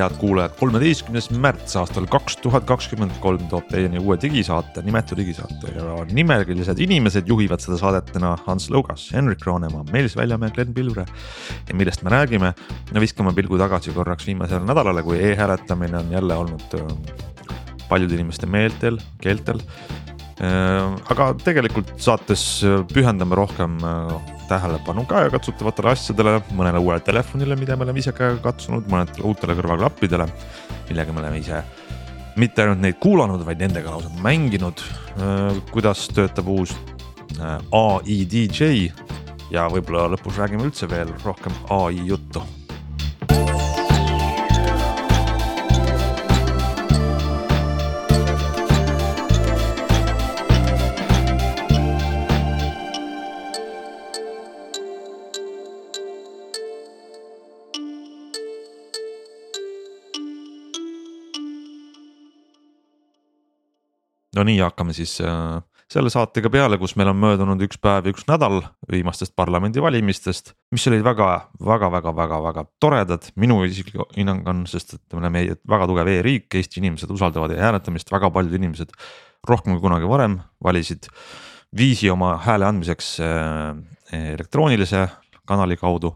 head kuulajad, kolmeteistkümnes märts aastal kaks tuhat kakskümmend kolm toob teieni uue digisaate, nimetu digisaate ja nimekirjalised inimesed juhivad seda saadet täna Hans Lõugas, Henrik Roonemaa, Meelis Väljamäe, Glen Pilvre. ja millest me räägime, no viskame pilgu tagasi korraks viimasele nädalale, kui e-hääletamine on jälle olnud äh, paljude inimeste meeltel, keeltel. Äh, aga tegelikult saates pühendame rohkem äh, tähelepanu käegakatsutavatele asjadele, mõnele uuele telefonile, mida me oleme ise käega katsunud, mõnedele uutele kõrvaklappidele, millega me oleme ise mitte ainult neid kuulanud, vaid nendega lausa mänginud. kuidas töötab uus ai DJ ja võib-olla lõpus räägime üldse veel rohkem ai juttu no nii, hakkame siis äh, selle saatega peale, kus meil on möödunud üks päev ja üks nädal viimastest parlamendivalimistest, mis olid väga, väga, väga, väga, väga toredad, minu isiklik hinnang on, sest et me oleme väga tugev e-riik, Eesti inimesed usaldavad e-hääletamist, väga paljud inimesed rohkem kui kunagi varem valisid viisi oma hääle andmiseks äh, elektroonilise kanali kaudu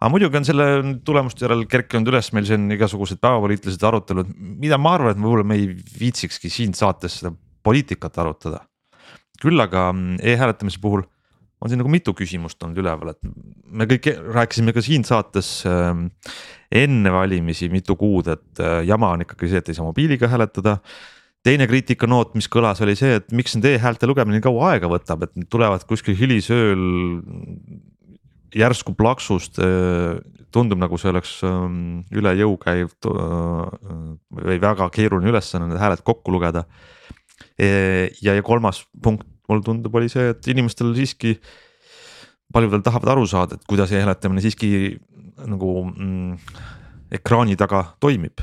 aga muidugi on selle tulemuste järel kerkinud üles meil siin igasugused päevapoliitilised arutelud, mida ma arvan, et võib-olla me ei viitsikski siin saates seda poliitikat arutada. küll aga mm, e-hääletamise puhul on siin nagu mitu küsimust olnud üleval, et me kõik rääkisime ka siin saates äh, enne valimisi mitu kuud, et äh, jama on ikkagi see, et ei saa mobiiliga hääletada teine kriitikanoot, mis kõlas, oli see, et miks need e-häälte lugemine nii kaua aega võtab, et need tulevad kuskil hilisööl järsku plaksust äh, tundub nagu see oleks ähm, üle jõu käiv äh, või väga keeruline ülesanne need hääled kokku lugeda. ja, ja kolmas punkt mulle tundub, oli see, et inimestel siiski, paljudel tahavad aru saada, et kuidas e-hääletamine siiski nagu mm, ekraani taga toimib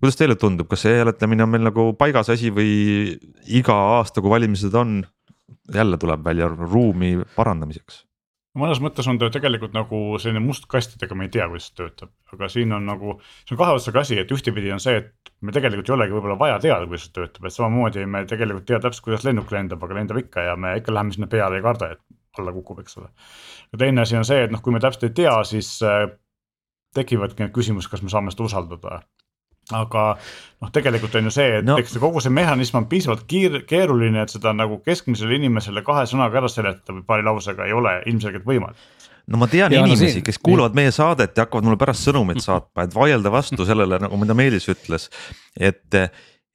kuidas teile tundub, kas e-hääletamine on meil nagu paigas asi või iga aasta, kui valimised on, jälle tuleb välja ruumi parandamiseks? Mõnes mõttes on ta tegelikult nagu selline must kastidega, me ei tea, kuidas see töötab, aga siin on nagu, see on kahe otsaga asi, et ühtepidi on see, et me tegelikult ei olegi võib-olla vaja teada, kuidas see töötab, et samamoodi me tegelikult tea täpselt, kuidas lennuk lendab, aga lendab ikka ja me ikka läheme sinna peale, ei karda, et alla kukub, eks ole. ja teine asi on see, et noh, kui me täpselt ei tea, siis äh, tekivadki need küsimused, kas me saame seda usaldada aga noh, tegelikult on ju see, et no. eks kogu see mehhanism on piisavalt kiir-, keeruline, et seda nagu keskmisele inimesele kahe sõnaga ära seletada või paari lausega ei ole ilmselgelt võimalik no ma tean ja, inimesi no, kes kuulavad meie saadet ja hakkavad mulle pärast sõnumeid saatma, et vaielda vastu sellele, nagu mida Meelis ütles, et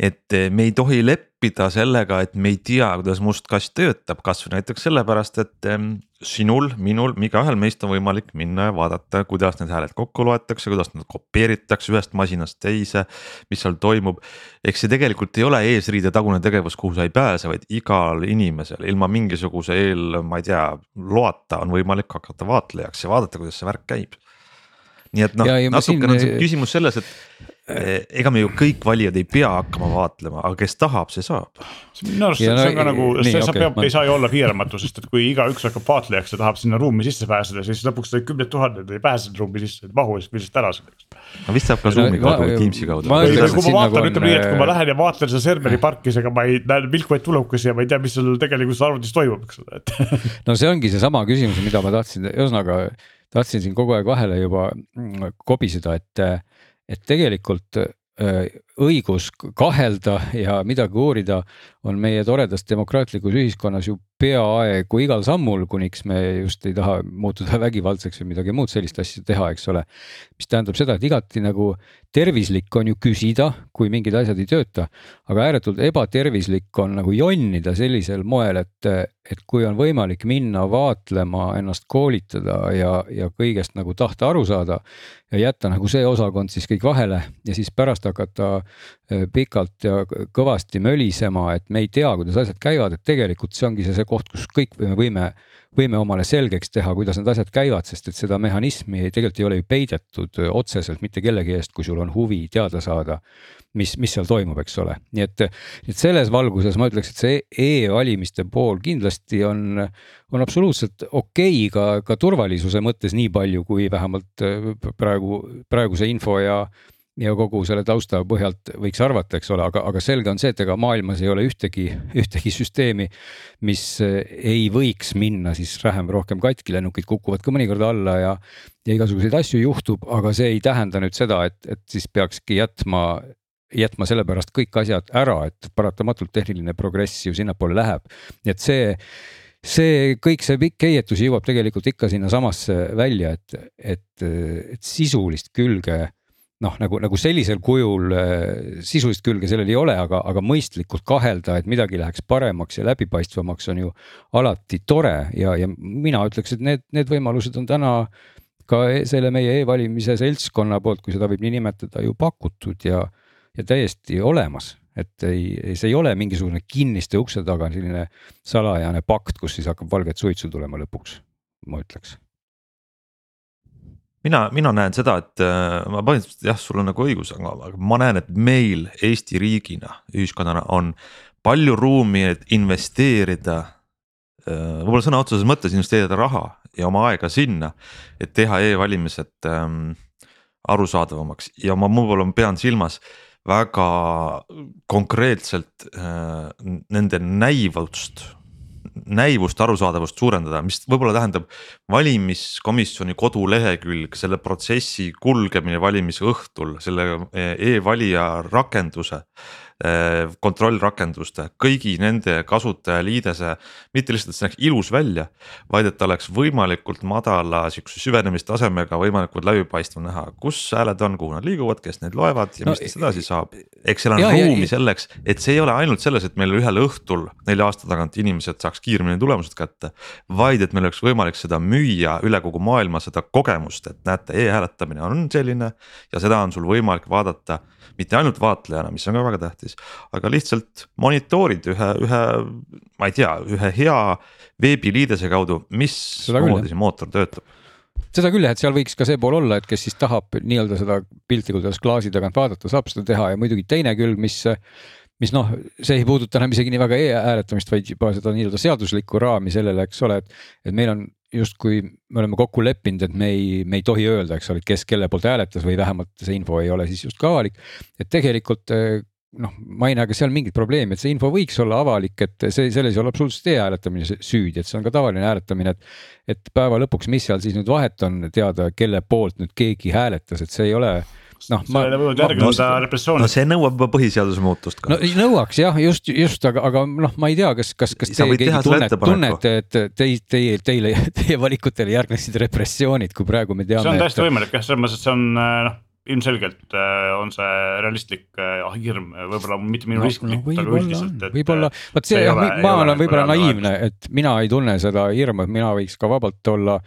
et me ei tohi leppida sellega, et me ei tea, kuidas must kast töötab, kasvõi näiteks sellepärast, et sinul, minul, igaühel meist on võimalik minna ja vaadata, kuidas need hääled kokku loetakse, kuidas nad kopeeritakse ühest masinast teise, mis seal toimub. eks see tegelikult ei ole eesriide tagune tegevus, kuhu sa ei pääse, vaid igal inimesel ilma mingisuguse eel, ma ei tea, loata on võimalik hakata vaatlejaks ja vaadata, kuidas see värk käib nii et noh, natukene on see küsimus selles, et Eh, ega me ju kõik valijad ei pea hakkama vaatlema, aga kes tahab, see saab. minu arust see, on ka nagu, see okay, peab ma..., ei saa ju olla piiramatu, sest et kui igaüks hakkab vaatlejaks ja tahab sinna ruumi sisse pääseda, siis lõpuks kümned tuhanded ei pääse sinna ruumi sisse, ei mahu lihtsalt ära selleks. no vist saab ka Zoom'i kaudu või Teams'i kaudu. kui ma vaatan, ütleme nii, et kui ma äh, lähen ja vaatlen seda serveri parki, siis ega ma ei näe vilkuvaid tulukesi ja ma ei tea, mis seal tegelikult arvutis toimub, eks ole, et. no see ongi seesama küsimus, mida ma tahtsin, ühesõnaga tahtsin siin kogu aeg vahele juba mm, kobiseda, et, et tegelikult õigus kahelda ja midagi uurida on meie toredas demokraatlikus ühiskonnas ju peaaegu igal sammul, kuniks me just ei taha muutuda vägivaldseks või midagi muud sellist asja teha, eks ole. mis tähendab seda, et igati nagu tervislik on ju küsida, kui mingid asjad ei tööta, aga ääretult ebatervislik on nagu jonnida sellisel moel, et, et kui on võimalik minna vaatlema, ennast koolitada ja, ja kõigest nagu tahta aru saada ja jätta nagu see osakond siis kõik vahele ja siis pärast hakata pikalt ja kõvasti mölisema, et me ei tea, kuidas asjad käivad, et tegelikult see ongi see, see koht, kus kõik me võime võime omale selgeks teha, kuidas need asjad käivad, sest et seda mehhanismi tegelikult ei ole ju peidetud otseselt mitte kellegi eest, kui sul on huvi teada saada mis, mis seal toimub, eks ole, nii et, et selles valguses ma ütleks, et see e-valimiste pool kindlasti on, on absoluutselt okei okay ka, ka turvalisuse mõttes, nii palju kui vähemalt äh, praegu, praeguse info ja ja kogu selle tausta põhjalt võiks arvata, eks ole, aga, aga selge on see, et ega maailmas ei ole ühtegi, ühtegi süsteemi, mis ei võiks minna siis vähem-rohkem katki, lennukid kukuvad ka mõnikord alla ja. ja igasuguseid asju juhtub, aga see ei tähenda nüüd seda, et, et siis peakski jätma jätma sellepärast kõik asjad ära, et paratamatult tehniline progress ju sinnapoole läheb. nii et see, see kõik see pikk heietus jõuab tegelikult ikka sinnasamasse välja, et, et, et sisulist külge noh, nagu, nagu sellisel kujul sisulist külge sellel ei ole, aga, aga mõistlikult kahelda, et midagi läheks paremaks ja läbipaistvamaks on ju alati tore. Ja, ja mina ütleks, et need, need võimalused on täna ka e-, selle meie e-valimise seltskonna poolt, kui seda võib nii nimetada, ju pakutud ja ja täiesti olemas, et ei, see ei ole mingisugune kinniste ukse taga selline salajane pakt, kus siis hakkab valget suitsu tulema lõpuks, ma ütleks mina, mina näen seda, et äh, ma põhimõtteliselt jah, sul on nagu õigus, aga, aga ma näen, et meil Eesti riigina, ühiskonnana on palju ruumi, et investeerida äh,. võib-olla sõna otseses mõttes investeerida raha ja oma aega sinna, et teha e-valimised ähm, arusaadavamaks ja ma võib-olla pean silmas väga konkreetselt äh, nende näivust, näivust, arusaadavust suurendada, mis võib-olla tähendab valimiskomisjoni kodulehekülg, selle protsessi kulgemine valimise õhtul, selle äh, e-valija rakenduse. Äh, kontrollrakenduste, kõigi nende kasutajaliidese, mitte lihtsalt, et see näeks ilus välja, vaid et ta oleks võimalikult madala sihukese süvenemistasemega, võimalikult läbipaistev näha, kus hääled on, kuhu nad liiguvad, kes neid loevad ja no, mis neist edasi saab. eks seal on ja, ruumi ja, selleks, et see ei ole ainult selles, et meil ühel õhtul nelja aasta tagant inimesed saaks kiiremini tulemused kätte. vaid et meil oleks võimalik seda müüa üle kogu maailma, seda kogemust, et näete e, e-hääletamine on selline ja seda on sul võimalik vaadata mitte ainult vaatlejana, mis on ka väga tähtis, aga lihtsalt monitoorid ühe, ühe, ma ei tea, ühe hea veebiliidese kaudu, mismoodi see mootor töötab seda küll jah, et seal võiks ka see pool olla, et kes siis tahab nii-öelda seda piltlikult öeldes klaasi tagant vaadata, saab seda teha ja muidugi teine külg, mis mis noh, see ei puuduta enam isegi nii väga e-hääletamist, vaid juba seda nii-öelda seaduslikku raami sellele, eks ole, et. et meil on justkui me oleme kokku leppinud, et me ei, me ei tohi öelda, eks ole, kes kelle poolt hääletas või vähemalt see info ei ole siis justkui avalik. et tegelikult noh, ma ei näe ka seal mingit probleemi, et see info võiks olla avalik, et see, selles ei ole absoluutselt e-hääletamine süüdi, et see on ka tavaline hääletamine, et. et päeva lõpuks, mis seal siis nüüd vahet on teada, kelle poolt nüüd keegi hääletas, et see ei ole noh. sellele võivad järgneda repressioonid. no see nõuab juba põhiseaduse muutust ka. no nõuaks jah, just, just, aga, aga noh, ma ei tea, kas, kas, kas teie keegi tunnete, tunnete, et teid, teie, teile, teie valikutele järgneksid repressioonid, kui praegu me teame. see on täiesti et... võimalik jah, selles mõttes, et see on noh ilmselgelt äh, on see realistlik äh, ah, hirm, võib-olla mitte minu isiklik no,, aga üldiselt. võib-olla, vot see, jah, ma olen võib-olla naiivne, et mina ei tunne seda hirmu, et mina võiks ka vabalt olla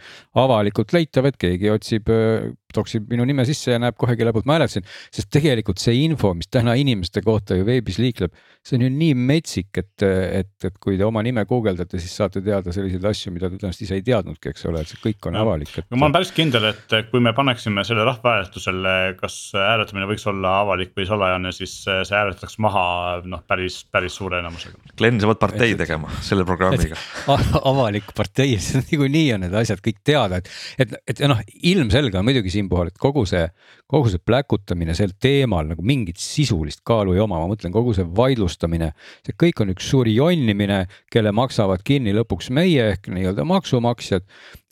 avalikult leitav, et keegi otsib äh, toksib minu nime sisse ja näeb kohe, kelle poolt ma hääletasin. sest tegelikult see info, mis täna inimeste kohta ju veebis liikleb, see on ju nii metsik, et, et, et kui te oma nime guugeldate, siis saate teada selliseid asju, mida te tõenäoliselt ise ei teadnudki, eks ole, et see kõik on ja. avalik et.... no ma olen päris kindel, et kui me paneksime selle rahvahääletusele, kas hääletamine võiks olla avalik või salajane, siis see hääletatakse maha noh, päris, päris suure enamusega. Glen, sa pead partei et, tegema selle programmiga avalik partei, niikuinii on need asjad kõik teada, et, et, et noh, ilmselge on muidugi siin siinkohal, et kogu see, kogu see pläkutamine sel teemal nagu mingit sisulist kaalu ei oma, ma mõtlen kogu see vaidlustamine. see kõik on üks suur jonnimine, kelle maksavad kinni lõpuks meie ehk nii-öelda maksumaksjad.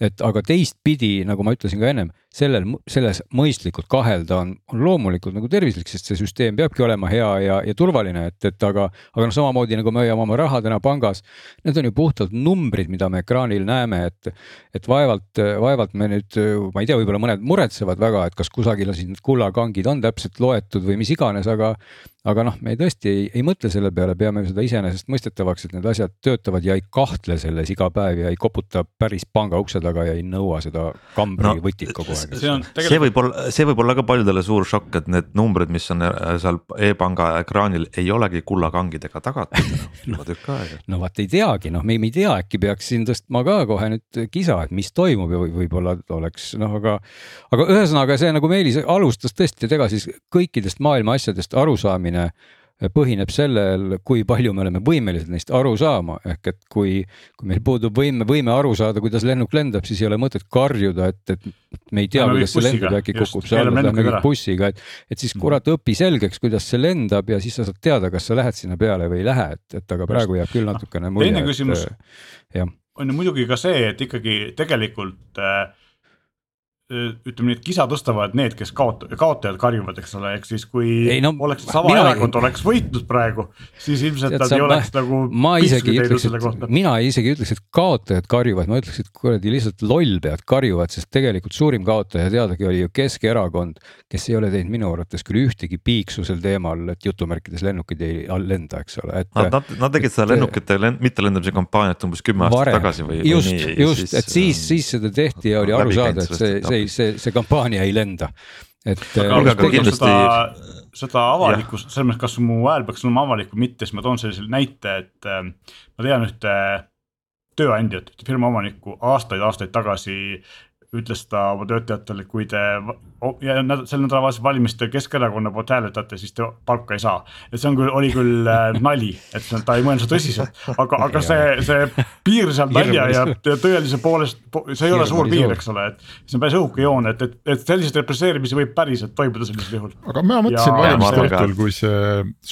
et aga teistpidi, nagu ma ütlesin ka ennem sellel, selles mõistlikult kahelda on, on loomulikult nagu tervislik, sest see süsteem peabki olema hea ja, ja turvaline, et, et aga, aga noh, samamoodi nagu me hoiame oma raha täna pangas. Need on ju puhtalt numbrid, mida me ekraanil näeme, et, et vaevalt, vaevalt me nüüd, ma ei tea, võib-olla mõned muretsevad väga, et kas kusagil on siis need kullakangid on täpselt loetud või mis iganes, aga aga noh, me tõesti ei, ei mõtle selle peale, peame seda iseenesestmõistetavaks, et need asjad töötavad ja ei kahtle selles iga päev ja ei koputa päris panga ukse taga ja ei nõua seda kambri no, võtit kogu aeg. see on tegelikult... see võib olla, see võib olla ka paljudele suur šokk, et need numbrid, mis on äh, seal e-panga ekraanil, ei olegi kullakangidega tagatud juba tükk aega. no vaat ei teagi, noh, me ei tea, äkki peaks siin tõstma ka kohe nüüd kisa, et mis toimub ja võib-olla oleks noh, aga, aga ühesõnaga see nagu Meelis alustas tõesti, et ega siis kõikidest maailma asjadest arusaamine põhineb sellel, kui palju me oleme võimelised neist aru saama, ehk et kui, kui meil puudub võime, võime aru saada, kuidas lennuk lendab, siis ei ole mõtet karjuda, et, et me ei tea, kuidas see lendab, äkki kukub see alla, lähme kõik bussiga, et. et siis kurat õpi selgeks, kuidas see lendab ja siis sa saad teada, kas sa lähed sinna peale või ei lähe, et, et aga praegu jääb küll natukene mulje. teine küsimus. on ju muidugi ka see, et ikkagi tegelikult äh, ütleme nii, et kisa tõstavad need, kes kaot-, kaotajad karjuvad, eks ole, ehk siis kui ei, no, oleks sama erakond oleks võitnud praegu, siis ilmselt nad ei oleks nagu. ma isegi ei ütleks, et mina isegi ütleks, et kaotajad karjuvad, ma ütleks, et kuradi lihtsalt lollpead karjuvad, sest tegelikult suurim kaotaja teadagi oli ju Keskerakond, kes ei ole teinud minu arvates küll ühtegi piiksu sel teemal, et jutumärkides lennukid ei lenda, eks ole, et. Nad, nad, nad tegid seda lennukite lend, mittelendamise kampaaniat umbes kümme aastat varem. tagasi või. just, just, et siis, siis seda tehti ja oli aru saada, et see, see see, see kampaania ei lenda, et. aga, äh, aga kindlasti. seda, seda avalikkust, selles mõttes, kas mu hääl peaks olema avalik või mitte, siis ma toon sellise näite, et äh, ma tean ühte tööandjat, firma omanikku aastaid-aastaid tagasi ütles ta oma töötajatele, kui te ja sel nädalavahetusel valimistel Keskerakonna poolt hääletate, siis te palka ei saa. et see on küll, oli küll äh, nali, et ta ei mõelnud seda tõsiselt, aga, aga see, see piir seal nalja ja, ja tõelise poolest, see ei ole suur piir, eks ole, et see on päris õhuke joon, et, et, et selliseid represseerimisi võib päriselt toimuda sellisel juhul. aga mina mõtlesin valimiste õhtul, kui see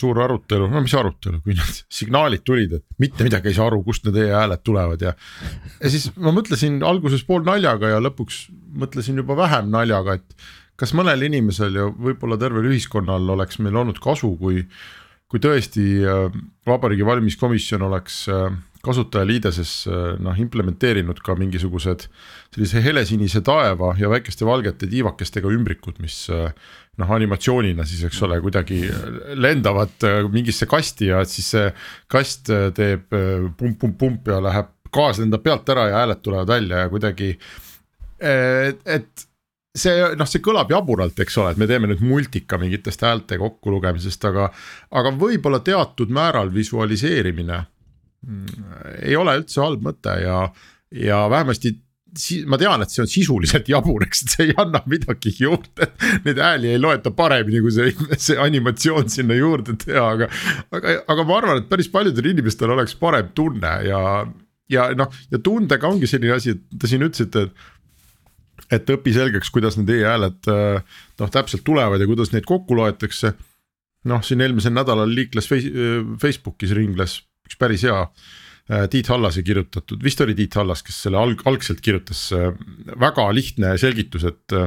suur arutelu, no mis arutelu, kui need signaalid tulid, et mitte midagi ei saa aru, kust need e-hääled tulevad ja. ja siis ma mõtlesin alguses pool naljaga ja lõpuks mõtlesin juba vähem naljaga, et kas mõnel inimesel ja võib-olla tervel ühiskonnal oleks meil olnud kasu, kui, kui tõesti äh, Vabariigi Valimiskomisjon oleks äh, kasutajaliideses äh, noh implementeerinud ka mingisugused sellise helesinise taeva ja väikeste valgete tiivakestega ümbrikud, mis noh, animatsioonina siis, eks ole, kuidagi lendavad mingisse kasti ja et siis see kast teeb pump-pump-pump ja läheb, gaas lendab pealt ära ja hääled tulevad välja ja kuidagi. et see noh, see kõlab jaburalt, eks ole, et me teeme nüüd multika mingitest häälte kokkulugemisest, aga, aga võib-olla teatud määral visualiseerimine mm, ei ole üldse halb mõte ja, ja vähemasti si ma tean, et see on sisuliselt jabur, eks, et see ei anna midagi juurde, neid hääli ei loeta paremini, kui see, see animatsioon sinna juurde teha, aga. aga, aga ma arvan, et päris paljudel inimestel oleks parem tunne ja, ja noh, ja tundega ongi selline asi, et te siin ütlesite, et et õpi selgeks, kuidas need e-hääled äh, noh, täpselt tulevad ja kuidas neid kokku loetakse. noh, siin eelmisel nädalal liikles Facebookis ringles üks päris hea äh, Tiit Hallase kirjutatud, vist oli Tiit Hallas, kes selle alg-, algselt kirjutas, äh, väga lihtne selgitus, et,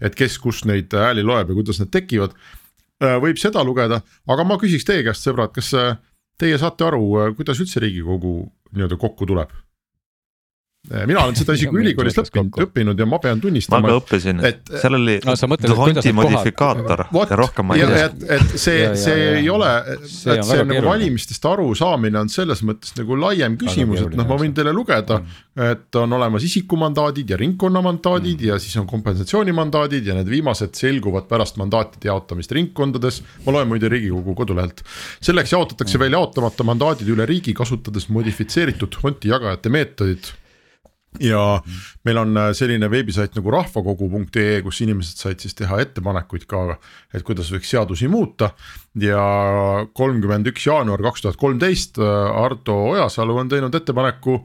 et kes, kus neid hääli loeb ja kuidas need tekivad. võib seda lugeda, aga ma küsiks teie käest, sõbrad, kas teie saate aru, kuidas üldse riigikogu nii-öelda kokku tuleb? Äh, mina olen seda isegi ülikoolis õppinud, õppinud ja ma pean tunnistama. ma ka õppisin, seal oli no, Dhonti modifikaator ja rohkem ma ei tea. et, et see, see ja, ei ole, et see nagu keeruline. valimistest arusaamine on selles mõttes nagu laiem küsimus, et noh, ma võin teile lugeda. et on olemas isikumandaadid ja ringkonnamandaadid mm. ja siis on kompensatsioonimandaadid ja need viimased selguvad pärast mandaatide jaotamist ringkondades. ma loen muide riigikogu kodulehelt, selleks jaotatakse mm. välja jaotamata mandaadid üle riigi, kasutades modifitseeritud Dhonti jagajate meetodit ja meil on äh, selline veebisait nagu rahvakogu.ee, kus inimesed said siis teha ettepanekuid ka, et kuidas võiks seadusi muuta. ja kolmkümmend üks jaanuar kaks tuhat kolmteist äh, Arto Ojasalu on teinud ettepaneku.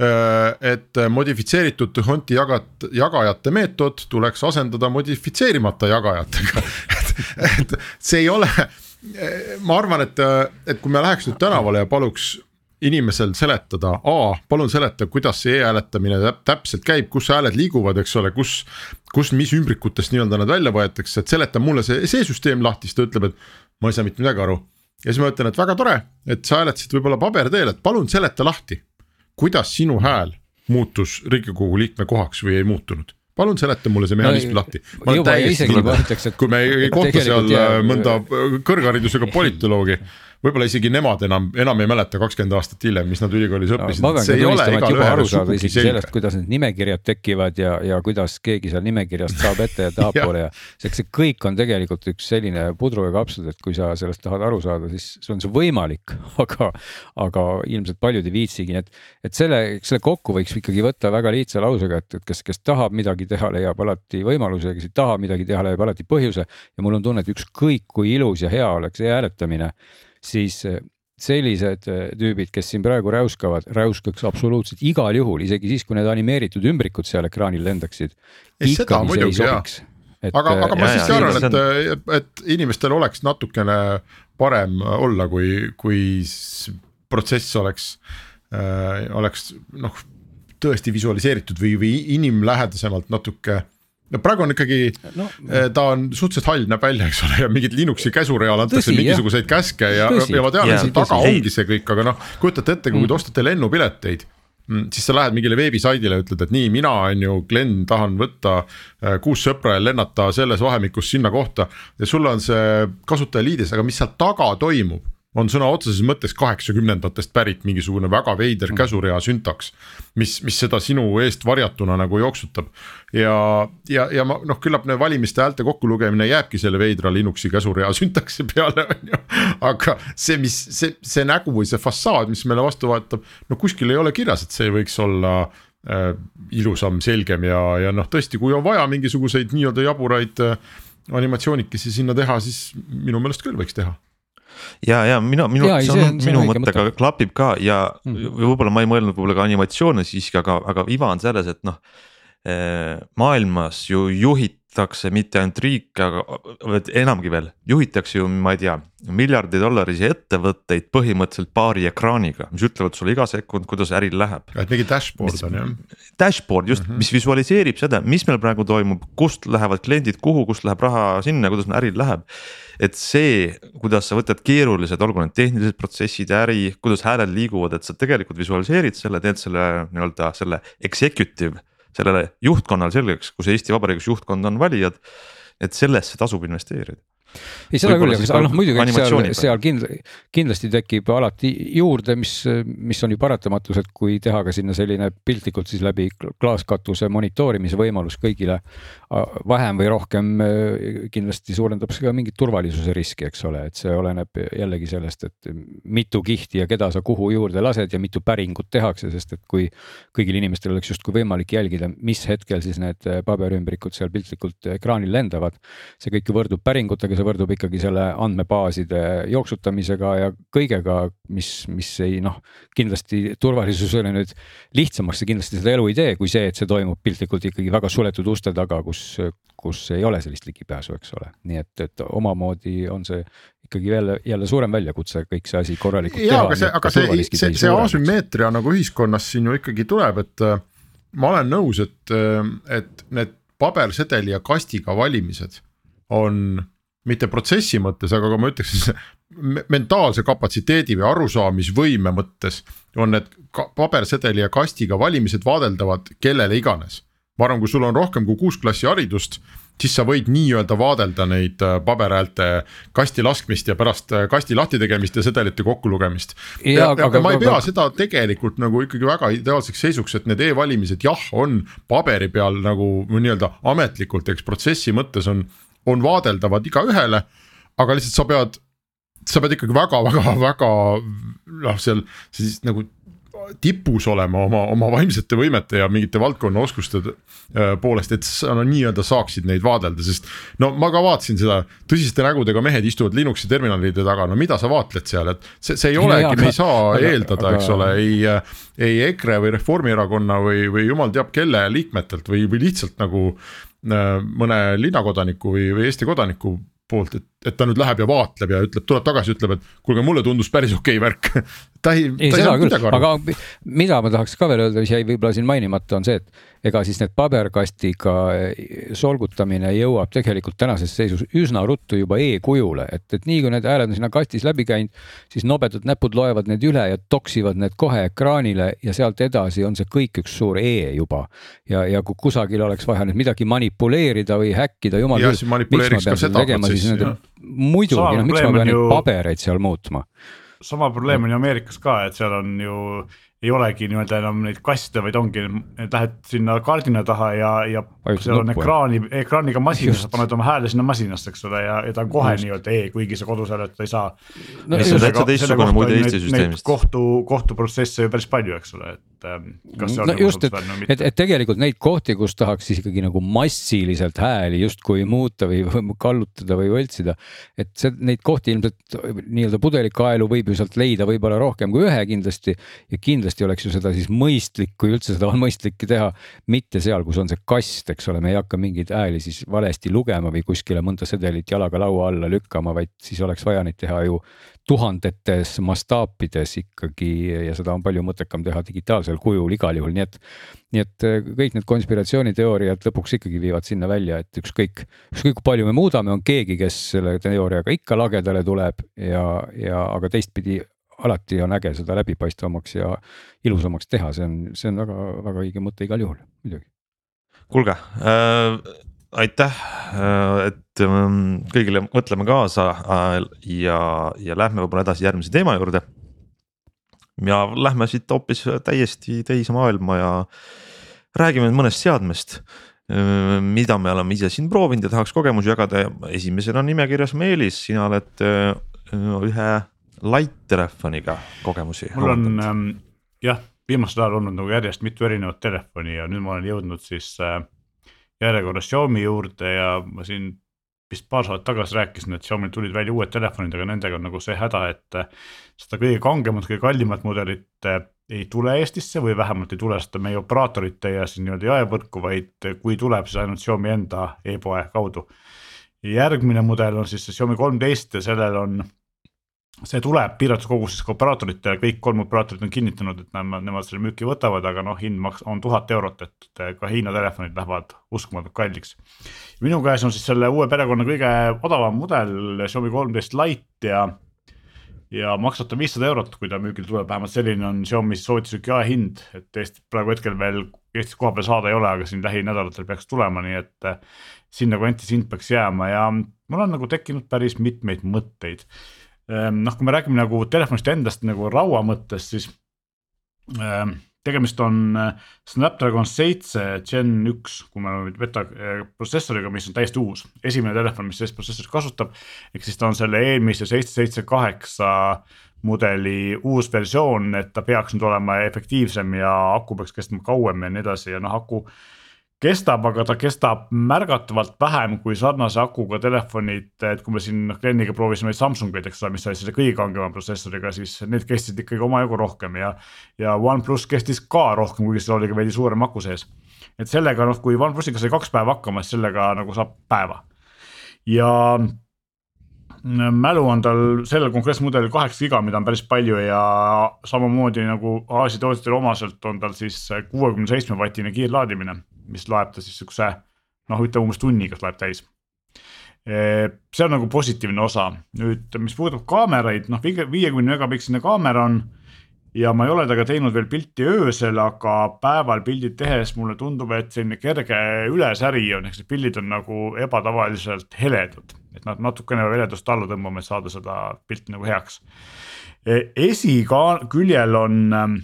Äh, et modifitseeritud Honti jagat-, jagajate meetod tuleks asendada modifitseerimata jagajatega et, et see ei ole ma arvan, et, et kui me läheks nüüd tänavale ja paluks inimesel seletada, A, palun seleta, kuidas see e-hääletamine täpselt käib, kus hääled liiguvad, eks ole, kus. kus, mis ümbrikutest nii-öelda nad välja võetakse, et seleta mulle see, see süsteem lahti, siis ta ütleb, et ma ei saa mitte midagi aru. ja siis ma ütlen, et väga tore, et sa hääletasid võib-olla paberteel, et palun seleta lahti. kuidas sinu hääl muutus riigikogu liikme kohaks või ei muutunud palun seleta mulle see mehhanism no, lahti. isegi juba ütleks, et kui me ei kohta seal jah, mõnda kõrgharidusega politoloogi võib-olla isegi nemad enam, enam ei mäleta kakskümmend aastat hiljem, mis nad ülikoolis õppisid. see sellest, kuidas need nimekirjad tekivad ja, ja kuidas keegi seal nimekirjast saab ette ja tahapoole ja see, see kõik on tegelikult üks selline pudru ja kapsad, et kui sa sellest tahad aru saada, siis sul on see võimalik, aga, aga ilmselt paljud ei viitsigi, et, et selle, selle kokku võiks ikkagi võtta väga lihtsa lausega, et, et kes, kes tahab midagi teha, leiab alati võimaluse, kes ei taha midagi teha, leiab alati põhjuse. Ja mul on tunne, et ükskõik kui ilus ja hea oleks e-hääletamine siis äh, sellised äh, tüübid, kes siin praegu räuskavad, räuskaks absoluutselt igal juhul, isegi siis, kui need animeeritud ümbrikud seal ekraanil lendaksid. aga, aga ma siiski arvan, et, et inimestel oleks natukene parem olla, kui, kui protsess oleks äh,, oleks noh, tõesti visualiseeritud või, või inimlähedasemalt natuke no praegu on ikkagi no,, eh, ta on suhteliselt hall näeb välja, eks ole, ja mingit Linuxi käsureal antakse mingisuguseid jah. käske ja, ja ma tean, et seal taga tõsi. ongi see kõik, aga noh, kujutate ette, kui mm. te ostate lennupileteid mm, siis sa lähed mingile veebisaidile, ütled, et nii, mina on ju, Glen, tahan võtta eh, kuus sõpra ja lennata selles vahemikus sinna kohta. ja sul on see kasutajaliides, aga mis seal taga toimub on sõna otseses mõttes kaheksakümnendatest pärit mingisugune väga veider mm. käsurea süntaks. mis, mis seda sinu eest varjatuna nagu jooksutab ja, ja, ja ma noh, küllap need valimiste häälte kokkulugemine jääbki selle veidra Linuxi käsurea süntaksi peale, on ju. aga see, mis see, see nägu või see fassaad, mis meile vastu vaatab, no kuskil ei ole kirjas, et see võiks olla äh, ilusam, selgem ja, ja noh, tõesti, kui on vaja mingisuguseid nii-öelda jaburaid äh, animatsioonikesi sinna teha, siis minu meelest küll võiks teha ja, ja minu, minu, see on, see minu mõttega mõte. klapib ka ja mm -hmm. võib-olla ma ei mõelnud võib-olla ka animatsioone siiski, aga, aga iva on selles, et noh. Eh, maailmas ju juhitakse mitte ainult riike, aga enamgi veel, juhitakse ju, ma ei tea, miljardi dollarisi ettevõtteid põhimõtteliselt paari ekraaniga, mis ütlevad sulle iga sekund, kuidas äril läheb. et mingi dashboard on jah. Dashboard just mm, -hmm. mis visualiseerib seda, mis meil praegu toimub, kust lähevad kliendid kuhu, kust läheb raha sinna, kuidas äril läheb et see, kuidas sa võtad keerulised, olgu need tehnilised protsessid, äri, kuidas hääled liiguvad, et sa tegelikult visualiseerid selle, teed selle nii-öelda selle executive. Sellele juhtkonnale selgeks, kus Eesti Vabariigis juhtkond on valijad, et sellesse tasub investeerida ei, seda küll, aga noh muidugi seal, seal kindla, kindlasti tekib alati juurde, mis, mis on ju paratamatus, et kui teha ka sinna selline piltlikult siis läbi klaaskatuse monitoorimise võimalus kõigile. Vähem või rohkem kindlasti suurendab see ka mingit turvalisuse riski, eks ole, et see oleneb jällegi sellest, et mitu kihti ja keda sa kuhu juurde lased ja mitu päringut tehakse, sest et kui kõigil inimestel oleks justkui võimalik jälgida, mis hetkel siis need paberümbrikud seal piltlikult ekraanil lendavad. see kõik ju võrdub päringutega see võrdub ikkagi selle andmebaaside jooksutamisega ja kõigega, mis, mis ei noh, kindlasti turvalisusele nüüd lihtsamaks see kindlasti seda elu ei tee, kui see, et see toimub piltlikult ikkagi väga suletud uste taga, kus, kus ei ole sellist ligipääsu, eks ole, nii et, et omamoodi on see ikkagi jälle, jälle suurem väljakutse kõik see asi korralikult ja, teha. aga see, aga see, see, see asümmeetria nagu ühiskonnas siin ju ikkagi tuleb, et äh, ma olen nõus, et, äh, et need pabersedeli ja kastiga valimised on mitte protsessi mõttes, aga ka ma ütleks mentaalse kapatsiteedi või arusaamisvõime mõttes on need pabersedeli ja kastiga valimised vaadeldavad kellele iganes. Ma arvan, kui sul on rohkem kui kuus klassi haridust, siis sa võid nii-öelda vaadelda neid äh, paberhäälte kasti laskmist ja pärast äh, kasti lahti tegemist ja sedelite kokkulugemist. ja, ja, aga, ja ma ei pea aga... seda tegelikult nagu ikkagi väga ideaalseks seisuks, et need e-valimised jah, on paberi peal nagu nii-öelda ametlikult, eks protsessi mõttes on on vaadeldavad igaühele, aga lihtsalt sa pead, sa pead ikkagi väga-väga-väga noh, seal siis nagu tipus olema oma, oma vaimsete võimete ja mingite valdkonna oskuste äh, poolest, et sa no nii-öelda saaksid neid vaadelda, sest. no ma ka vaatasin seda, tõsiste nägudega mehed istuvad Linuxi terminalide taga, no mida sa vaatled seal, et see, see ei olegi, me ei saa aga, eeldada, eks ole, ei. ei EKRE või Reformierakonna või, või jumal teab kelle liikmetelt või, või lihtsalt nagu Äh, mõne linnakodaniku või, või Eesti kodaniku poolt, et et ta nüüd läheb ja vaatleb ja ütleb, tuleb tagasi, ütleb, et kuulge, mulle tundus päris okei okay värk. Ta ei, ei, seda küll, aga mida ma tahaks ka veel öelda, mis jäi võib-olla siin mainimata, on see, et ega siis need paberkastiga solgutamine jõuab tegelikult tänases seisus üsna ruttu juba e-kujule, et, et nii kui need hääled on sinna kastis läbi käinud, siis nobedad näpud loevad need üle ja toksivad need kohe ekraanile ja sealt edasi on see kõik üks suur e juba. ja, ja kui kusagil oleks vaja nüüd midagi manipuleerida või häkkida, jumal küll, miks ma pean seda tegema siis nende, muidugi, noh, miks ma pean neid pabereid seal muutma? Sama probleem on ju Ameerikas ka, et seal on ju ei olegi nii-öelda enam neid kaste, vaid ongi, lähed sinna kardina taha ja, ja Ajutid seal on ekraani, ekraaniga masinas, sa paned oma hääle sinna masinasse, eks ole, ja, ja ta on kohe nii-öelda e, kuigi sa kodus hääletada ei saa. No,. kohtu, kohtuprotsesse ju päris palju, eks ole, et ähm, kas see on no, nagu just, et, et, et tegelikult neid kohti, kus tahaks siis ikkagi nagu massiliselt hääli justkui muuta või kallutada või võltsida. et see, neid kohti ilmselt nii-öelda pudelikaelu võib ju sealt leida võib-olla rohkem kui ühe kindlasti ja kindlasti kindlasti oleks ju seda siis mõistlik, kui üldse seda on mõistlik teha, mitte seal, kus on see kast, eks ole, me ei hakka mingeid hääli siis valesti lugema või kuskile mõnda sedelit jalaga laua alla lükkama, vaid siis oleks vaja neid teha ju tuhandetes mastaapides ikkagi ja seda on palju mõttekam teha digitaalsel kujul igal juhul, nii et. nii et äh, kõik need konspiratsiooniteooriad lõpuks ikkagi viivad sinna välja, et ükskõik, ükskõik kui palju me muudame, on keegi, kes selle teooriaga ikka lagedale tuleb ja, ja aga teistpidi alati on äge seda läbipaistvamaks ja ilusamaks teha, see on, see on väga-väga õige mõte igal juhul, muidugi. kuulge äh,, aitäh äh,, et äh, kõigile mõtleme kaasa äh, ja, ja lähme võib-olla edasi järgmise teema juurde. ja lähme siit hoopis täiesti teise maailma ja räägime mõnest seadmest äh, mida me oleme ise siin proovinud ja tahaks kogemusi jagada ja esimesena nimekirjas Meelis, sina oled ühe light-telefoniga kogemusi? mul on ähm, jah, viimasel ajal olnud nagu järjest mitu erinevat telefoni ja nüüd ma olen jõudnud siis äh, järjekorras Xiaomi juurde ja ma siin vist paar saadet tagasi rääkisin, et Xiaomi'l tulid välja uued telefonid, aga nendega on nagu see häda, et äh, seda kõige kangemat, kõige kallimat mudelit äh, ei tule Eestisse või vähemalt ei tule seda meie operaatorite ja siis nii-öelda jaevõrku, vaid kui tuleb, siis ainult Xiaomi enda e-poe kaudu. järgmine mudel on siis see Xiaomi kolmteist ja sellel on see tuleb piiratud koguses ka operaatoritele, kõik kolm operaatorit on kinnitanud, et nemad, nemad selle müüki võtavad, aga noh, hind maks-, on tuhat eurot, et ka Hiina telefonid lähevad uskumatult kalliks. minu käes on siis selle uue perekonna kõige odavam mudel, Xiaomi kolmteist Lite ja ja maksab ta viissada eurot, kui ta müügile tuleb, vähemalt selline on Xiaomi soovituslik jaehind, et Eestis praegu hetkel veel Eestis koha peal saada ei ole, aga siin lähinädalatel peaks tulema, nii et sinna kanti hind peaks jääma ja mul on nagu tekkinud päris mitmeid mõtteid noh, kui me räägime nagu telefonist endast nagu raua mõttes, siis ehm, tegemist on äh, Snapdragon seitse Gen üks, kui me oleme beta äh, protsessoriga, mis on täiesti uus, esimene telefon, mis sellist protsessorit kasutab. ehk siis ta on selle eelmise seitse, seitse, kaheksa mudeli uus versioon, et ta peaks nüüd olema efektiivsem ja aku peaks kestma kauem ja nii edasi ja noh, aku kestab, aga ta kestab märgatavalt vähem kui sarnase akuga telefonid, et kui me siin noh kliendiga proovisime Samsungeid, eks ole, mis oli selle kõige kangema protsessoriga, siis need kestsid ikkagi omajagu rohkem ja. ja OnePlus kestis ka rohkem, kuigi seal oli ka veidi suurem aku sees. et sellega noh, kui OnePlusiga sai kaks päeva hakkama, siis sellega nagu saab päeva. ja mälu on tal sellel konkreetsel mudelil kaheksa giga, mida on päris palju ja samamoodi nagu Aasia tootjatele omaselt on tal siis kuuekümne seitsme vatine kiirlaadimine mis loeb ta siis siukse noh, ütleme umbes tunniga loeb täis. see on nagu positiivne osa, nüüd mis puudutab kaameraid, noh viiekümne megapiksline kaamera on ja ma ei ole temaga teinud veel pilti öösel, aga päeval pildid tehes mulle tundub, et selline kerge ülesäri on, ehk siis pildid on nagu ebatavaliselt heledad. et nad natukene heledust alla tõmbama, et saada seda pilti nagu heaks. esiküljel on ähm,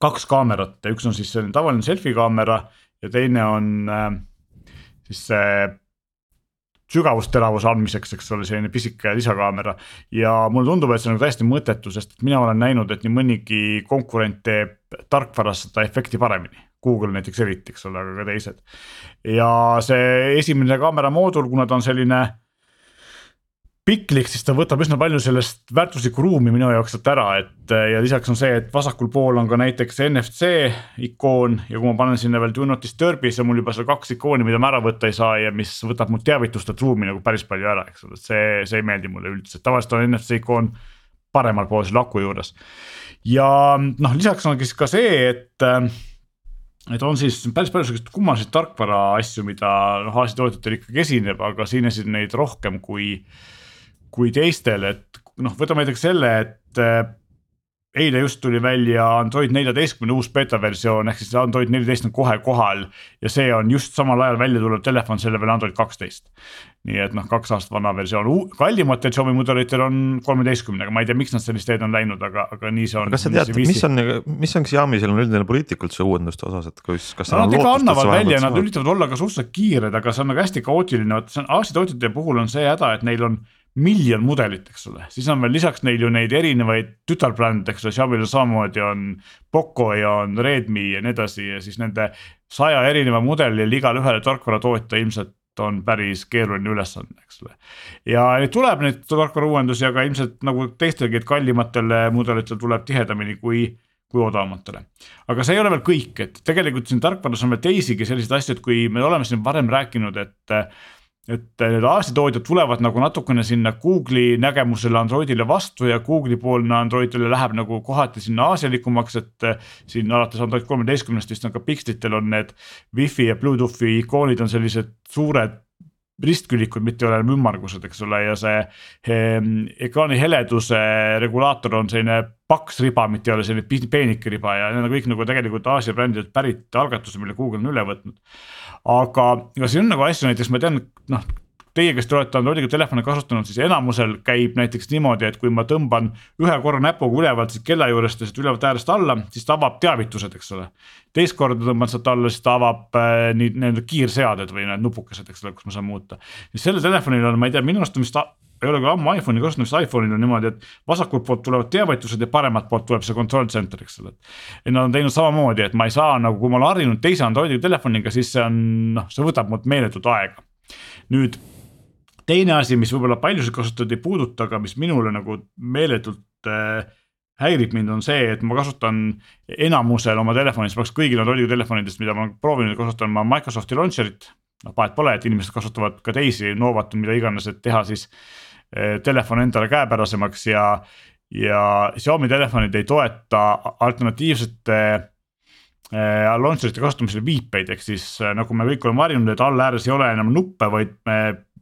kaks kaamerat, üks on siis selline tavaline selfie kaamera ja teine on äh, siis see sügavusteravuse andmiseks, eks ole, selline pisike lisakaamera. ja mulle tundub, et see on nagu täiesti mõttetu, sest mina olen näinud, et nii mõnigi konkurent teeb tarkvaras seda efekti paremini. Google näiteks eriti, eks ole, aga ka teised. ja see esimene kaamera moodul, kuna ta on selline piklik, siis ta võtab üsna palju sellest väärtuslikku ruumi minu jaoks sealt ära, et ja lisaks on see, et vasakul pool on ka näiteks NFC ikoon ja kui ma panen sinna veel do not disturb'i, siis on mul juba seal kaks ikooni, mida ma ära võtta ei saa ja mis võtab mu teavitustelt ruumi nagu päris palju ära, eks ole, et see, see ei meeldi mulle üldse, tavaliselt on NFC ikoon paremal pool selle aku juures. ja noh, lisaks on siis ka see, et et on siis päris palju selliseid kummaliseid tarkvara asju, mida noh, Aasia tootjatel ikkagi esineb, aga siin esineb neid rohkem kui kui teistel, et noh, võtame näiteks selle, et äh, eile just tuli välja Android neljateistkümne uus beeta versioon, ehk siis Android neliteist on kohe kohal ja see on just samal ajal välja tulev telefon, selle peal Android kaksteist. nii et noh, kaks aastat vana versioon, kallimatel Xiaomi mudelitel on kolmeteistkümnega, ma ei tea, miks nad sellist teed on läinud, aga, aga nii see on. kas sa tead, mis on, mis on Xiaomi selline üldine poliitika üldse uuenduste osas, et kus, kas. Nad ikka annavad välja, nad üritavad olla ka suhteliselt kiired, aga see on nagu hästi kaootiline, vot see on Aasia tootjate puhul on see häda, et neil on miljon mudelit, eks ole, siis on veel lisaks neil ju neid erinevaid tütarbrände, eks ole, Xiaomi'l samamoodi on Poco ja on Redmi ja nii edasi ja siis nende saja erineva mudelil igale ühele tarkvaratootja ilmselt on päris keeruline ülesanne, eks ole. ja neid tuleb neid tarkvara uuendusi, aga ilmselt nagu teistelgi, et kallimatele mudelitel tuleb tihedamini kui kui odavamatele. aga see ei ole veel kõik, et tegelikult siin tarkvaras on veel teisigi selliseid asju, et kui me oleme siin varem rääkinud, et et need Aasia tootjad tulevad nagu natukene sinna Google'i nägemusele Androidile vastu ja Google'i poolne Androidile läheb nagu kohati sinna aasialikumaks, et. siin alates Android kolmeteistkümnest vist on ka Pixelitel on need wifi ja Bluetoothi ikoonid on sellised suured ristkülikud, mitte ei ole enam ümmargused, eks ole, ja see eh, ekraani heleduse regulaator on selline paks riba, mitte ei ole selline peenike riba ja need on kõik nagu tegelikult Aasia brändidelt pärit algatused, mille Google on üle võtnud. Aga, siin on nagu asju, näiteks ma tean, noh teie, kes te olete Androidiga telefoni kasutanud, siis enamusel käib näiteks niimoodi, et kui ma tõmban ühe korra näpuga ülevalt siit kella juurest ja siit ülevalt äärest alla, siis ta avab teavitused, eks ole. teist korda tõmban sealt alla, siis ta avab äh, nii need kiirseaded või need nupukesed, eks ole, kus ma saan muuta. sellel telefonil on, ma ei tea, minu arust on vist ei ole küll ammu iPhone'i kasutanud, vist iPhone'il on niimoodi, et vasakult poolt tulevad teavitused ja paremalt poolt tuleb see control center, eks ole. et nad on teinud samamoodi, et ma ei saa nagu, kui ma olen harjunud teise Androidi telefoniga, siis see on noh, see võtab mult meeletult aega. nüüd teine asi, mis võib-olla paljusid kasutajaid ei puuduta, aga mis minule nagu meeletult äh, häirib mind, on see, et ma kasutan enamusel oma telefonis, praktiliselt kõigil Androidi telefonidest, mida ma olen proovinud, kasutan ma Microsofti launcher'it. noh, vahet pole, et inimesed kasutavad ka teisi, Novat, mida iganes, et teha siis telefon endale käepärasemaks ja, ja Xiaomi telefonid ei toeta alternatiivsete äh, launcher'ite kasutamisel viipeid, ehk siis äh, nagu me kõik oleme harjunud, et all ääres ei ole enam nuppe, vaid me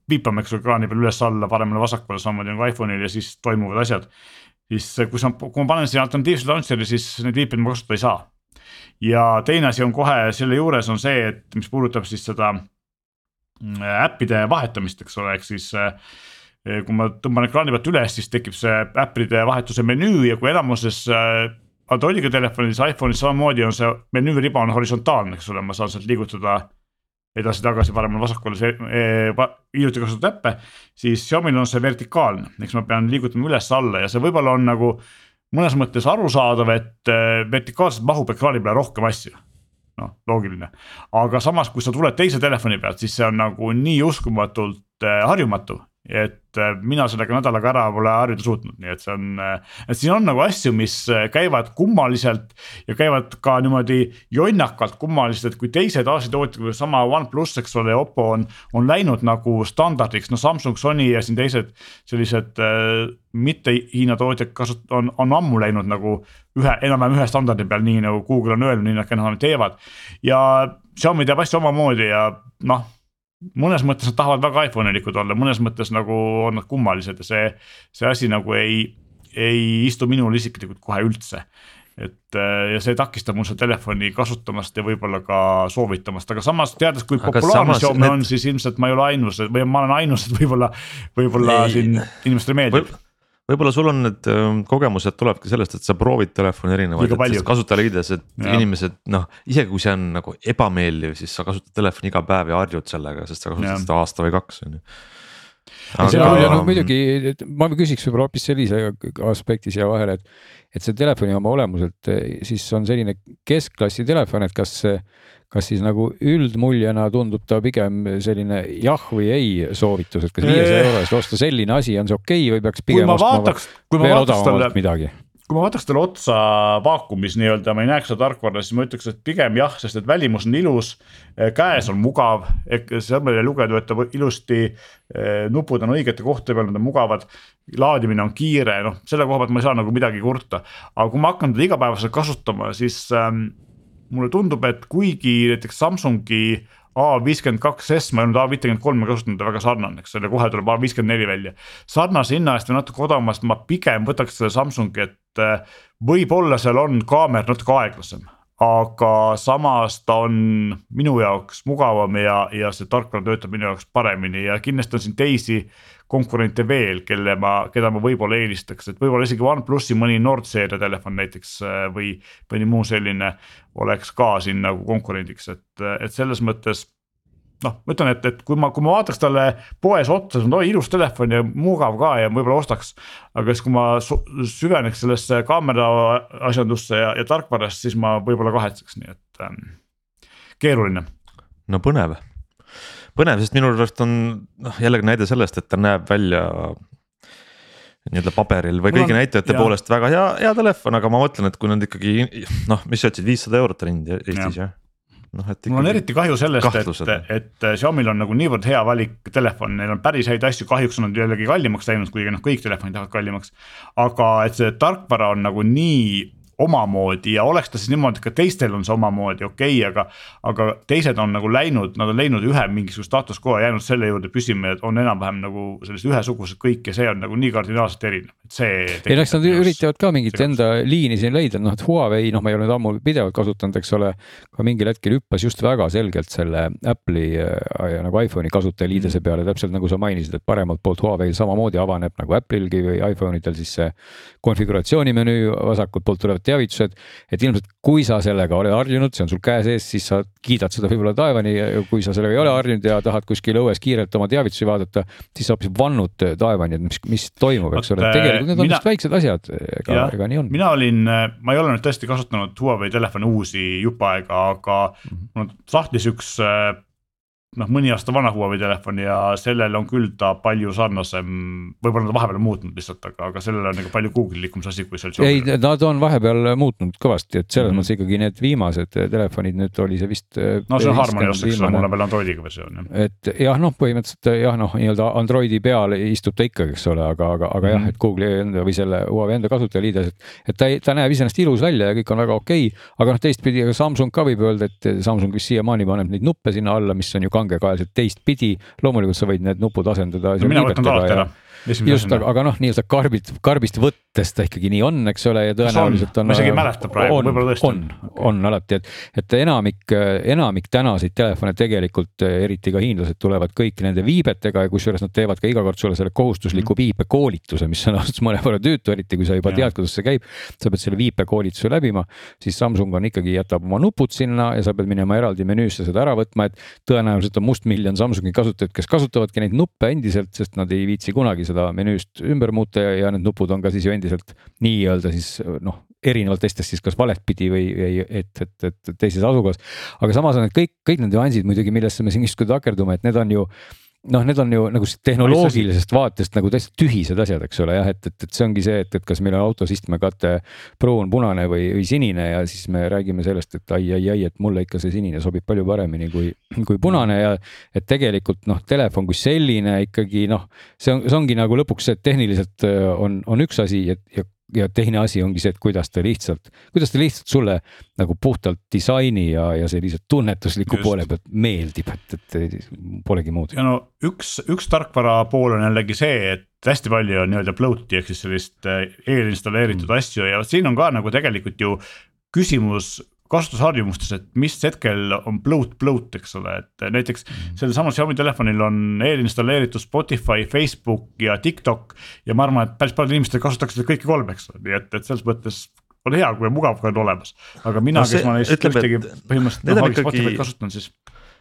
viipame, eks ekraani peal üles-alla, paremale-vasakule, samamoodi nagu iPhone'il ja siis toimuvad asjad. siis kui sa, kui ma panen sinna alternatiivse launcher'i, siis neid viipeid ma kasutada ei saa. ja teine asi on kohe selle juures on see, et mis puudutab siis seda mm, äppide vahetamist, eks ole, ehk siis äh, kui ma tõmban ekraani pealt üles, siis tekib see äppide vahetuse menüü ja kui enamuses äh, Androidiga telefonides, iPhone'is samamoodi on see menüüriba on horisontaalne, eks ole, ma saan sealt liigutada edasi-tagasi, paremale-vasakule, eh, hiljuti kasutatud äppe. siis Xiaomi'l on see vertikaalne, eks ma pean liigutama üles-alla ja see võib-olla on nagu mõnes mõttes arusaadav, et eh, vertikaalselt mahub ekraani peale rohkem asju. Noh, loogiline, aga samas, kui sa tuled teise telefoni pealt, siis see on nagu nii uskumatult eh, harjumatu, et äh, mina sellega nädalaga ära pole harjuda suutnud, nii et see on, äh, et siin on nagu asju, mis äh, käivad kummaliselt ja käivad ka niimoodi jonnakalt kummaliselt, et kui teised Aasia tootjad, kui sama OnePlus, eks ole, Oppo on, on läinud nagu standardiks, no Samsung, Sony ja siin teised sellised äh, mitte Hiina tootjad kasut-, on, on ammu läinud nagu ühe, enam-vähem ühe standardi peal, nii nagu Google on öelnud, nii nad ka enam-vähem teevad. ja Xiaomi teeb asju omamoodi ja noh mõnes mõttes nad tahavad väga iPhone'ilikud olla, mõnes mõttes nagu on nad kummalised ja see, see asi nagu ei, ei istu minul isiklikult kohe üldse. et äh, ja see takistab mul seda telefoni kasutamast ja võib-olla ka soovitamast, aga samas teades, kui aga populaarne Xiaomi need... on, siis ilmselt ma ei ole ainus või ma olen ainus, et võib-olla, võib-olla siin inimestele meeldib võib võib-olla sul on need ähm, kogemused tulevadki sellest, et sa proovid telefoni erinevaid kasutajaliides, et ja. inimesed noh, isegi kui see on nagu ebameeldiv, siis sa kasutad telefoni iga päev ja harjud sellega, sest sa kasutad seda aasta või kaks on ju aga see on noh muidugi, ma küsiks võib-olla hoopis sellise aspekti siia vahele, et, et see telefoni oma olemuselt eh, siis on selline keskklassi telefon, et kas, kas siis nagu üldmuljena tundub ta pigem selline jah või ei soovitus, et kas viiesaja euro eest osta selline asi, on see okei okay, või peaks pigem ostma vaataks, veel odavamalt midagi? Kui ma vaataks talle otsa vaakumis nii-öelda, ma ei näeks seda tarkvara, siis ma ütleks, et pigem jah, sest et välimus on ilus. käes on mugav, sõrmedel lugeda võtab ilusti. nupud on õigete kohtade peal, nad on mugavad. laadimine on kiire, noh selle koha pealt ma ei saa nagu midagi kurta, aga kui ma hakkan teda igapäevaselt kasutama, siis ähm, mulle tundub, et kuigi näiteks Samsungi A52S, ma ei olnud A53 kasutanud, väga sarnane, eks ole, kohe tuleb A54 välja. sarnase hinna eest või natuke odavamast ma pigem võtaks selle Samsungi, et äh, võib-olla seal on kaamera natuke aeglasem aga samas ta on minu jaoks mugavam ja, ja see tarkvara töötab minu jaoks paremini ja kindlasti on siin teisi konkurente veel, kelle ma, keda ma võib-olla eelistaks, et võib-olla isegi OnePlusi mõni Nord seeria telefon näiteks äh, või mõni muu selline oleks ka siin nagu konkurendiks, et, et selles mõttes noh, ma ütlen, et, et kui ma, kui ma vaataks talle poes otsa, siis on oi ilus telefon ja mugav ka ja võib-olla ostaks. aga siis, kui ma süveneks sellesse kaamera asjandusse ja, ja tarkvarasse, siis ma võib-olla kahetseks, nii et ähm, keeruline. no põnev põnev, sest minu arust on noh, jällegi näide sellest, et ta näeb välja nii-öelda paberil või kõigi näitajate jah. poolest väga hea, hea telefon, aga ma mõtlen, et kui nad ikkagi noh, mis sa ütlesid, viissada eurot on hind Eestis jah ja.? Noh, et. mul on eriti kahju sellest, et, et Xiaomi'l on nagu niivõrd hea valik telefon, neil on päris häid asju, kahjuks on nad jällegi kallimaks läinud, kuigi noh, kõik telefonid lähevad kallimaks. aga et see tarkvara on nagu nii omamoodi ja oleks ta siis niimoodi, et ka teistel on see omamoodi okei okay,, aga. aga teised on nagu läinud, nad on leidnud ühe mingisuguse status quo ja jäänud selle juurde püsima ja on enam-vähem nagu sellised ühesugused kõik ja see on nagu nii kardinaalselt erinev, et see. ei no eks nad üritavad ka mingit enda liini siin leida, noh et Huawei, noh, ma ei ole nüüd ammu pidevalt kasutanud, eks ole. ka mingil hetkel hüppas just väga selgelt selle Apple'i äh, nagu iPhone'i kasutajaliidese peale, täpselt nagu sa mainisid, et paremalt poolt Huawei'l samamoodi avaneb nagu Apple'ilgi või iPhone idel siis see konfiguratsioonimenüü, vasakult poolt tulevad teavitused. et ilmselt, kui sa sellega oled harjunud, see on sul käe sees, siis sa kiidad seda võib-olla taevani ja kui sa sellega ei ole harjunud ja tahad kuskil õues kiirelt oma teavitusi vaadata, siis sa hoopis vannud taevani, et mis, mis toimub, eks ole, tegelikult need on mina, vist väiksed asjad, ega, ega nii on. mina olin, ma ei ole nüüd tõesti kasutanud Huawei telefone uusi jupp aega, aga -hmm. mul on sahtlis üks noh, mõni aasta vana Huawei telefon ja sellel on küll ta palju sarnasem, võib-olla nad vahepeal on muutnud lihtsalt, aga, aga sellel on nagu palju Google'ikum see asi, kui seal. ei, nad on vahepeal muutnud kõvasti, et selles mm -hmm. mõttes ikkagi need viimased telefonid, nüüd oli see vist. no see on Harmony ost, eks ole, mul on veel Androidiga versioon jah. et jah, noh, põhimõtteliselt jah, noh, nii-öelda Androidi peal istub ta ikkagi, eks ole, aga, aga, aga mm -hmm. jah, mhm. et Google'i enda või selle Huawei enda kasutajaliides, et. et ta, ta näeb iseenesest ilus välja ja kõik on väga okei okay,, aga noh, teistpidi Samsung ka võib öelda, et Samsung vist siiamaani paneb neid nuppe sinna alla, mis on ju kangekaelselt teistpidi. loomulikult sa võid need nupud asendada no,. mina võtan ta alati ära just, aga, aga noh, nii-öelda karbist, karbist võttes ta ikkagi nii on, eks ole, ja tõenäoliselt on. ma isegi ei mäleta praegu, võib-olla tõesti on. on, alati, et, et enamik, enamik tänaseid telefone tegelikult, eriti ka hiinlased tulevad kõik nende viibetega ja kusjuures nad teevad ka iga kord sulle selle kohustusliku mm. viipekoolituse, mis on ausalt mõnevõrra tüütu, eriti kui sa juba ja. tead, kuidas see käib. sa pead selle viipekoolituse läbima, siis Samsung on ikkagi, jätab oma nupud sinna ja sa pead minema eraldi menüüsse seda ära võtma, et tõenäoliselt on mustmiljon Samsungi kasutajaid, kes kasutavadki neid nuppe endiselt, sest nad ei viitsi kunagi seda menüüst ümber muuta ja, ja need nupud on ka siis ju endiselt nii-öelda siis noh, erinevalt teistest siis kas valet pidi või, või et, et, et teises asukohas. aga samas on need kõik, kõik need nüansid muidugi, millesse me siin justkui takerdume, et need on ju noh, need on ju nagu tehnoloogilisest vaatest nagu täiesti tühised asjad, eks ole, jah, et, et, et see ongi see, et, et kas meil on autos istmekate pruun, punane või, või sinine ja siis me räägime sellest, et ai, ai, ai, et mulle ikka see sinine sobib palju paremini kui, kui punane ja et tegelikult noh, telefon kui selline ikkagi noh, see on, see ongi nagu lõpuks see, et tehniliselt äh, on, on üks asi ja, ja ja teine asi ongi see, et kuidas ta lihtsalt, kuidas ta lihtsalt sulle nagu puhtalt disaini ja, ja sellise tunnetusliku Just. poole pealt meeldib, et, et polegi muud. ja no üks, üks tarkvara pool on jällegi see, et hästi palju on nii-öelda bloat'i ehk siis sellist äh, eelinstalleeritud mm. asju ja siin on ka nagu tegelikult ju küsimus kasutusharjumustes, et mis hetkel on bloat, bloat, eks ole, et näiteks -hmm. sellel samal Xiaomi telefonil on eelinstalleeritud Spotify, Facebook ja TikTok. ja ma arvan, et päris paljud inimesed kasutaks seda kõiki kolme, eks ole, nii et, et selles mõttes on hea, kui mugav ka on olemas. aga mina no, kes ma neist ühtegi põhimõtteliselt no, ikkagi... Spotify'd kasutan, siis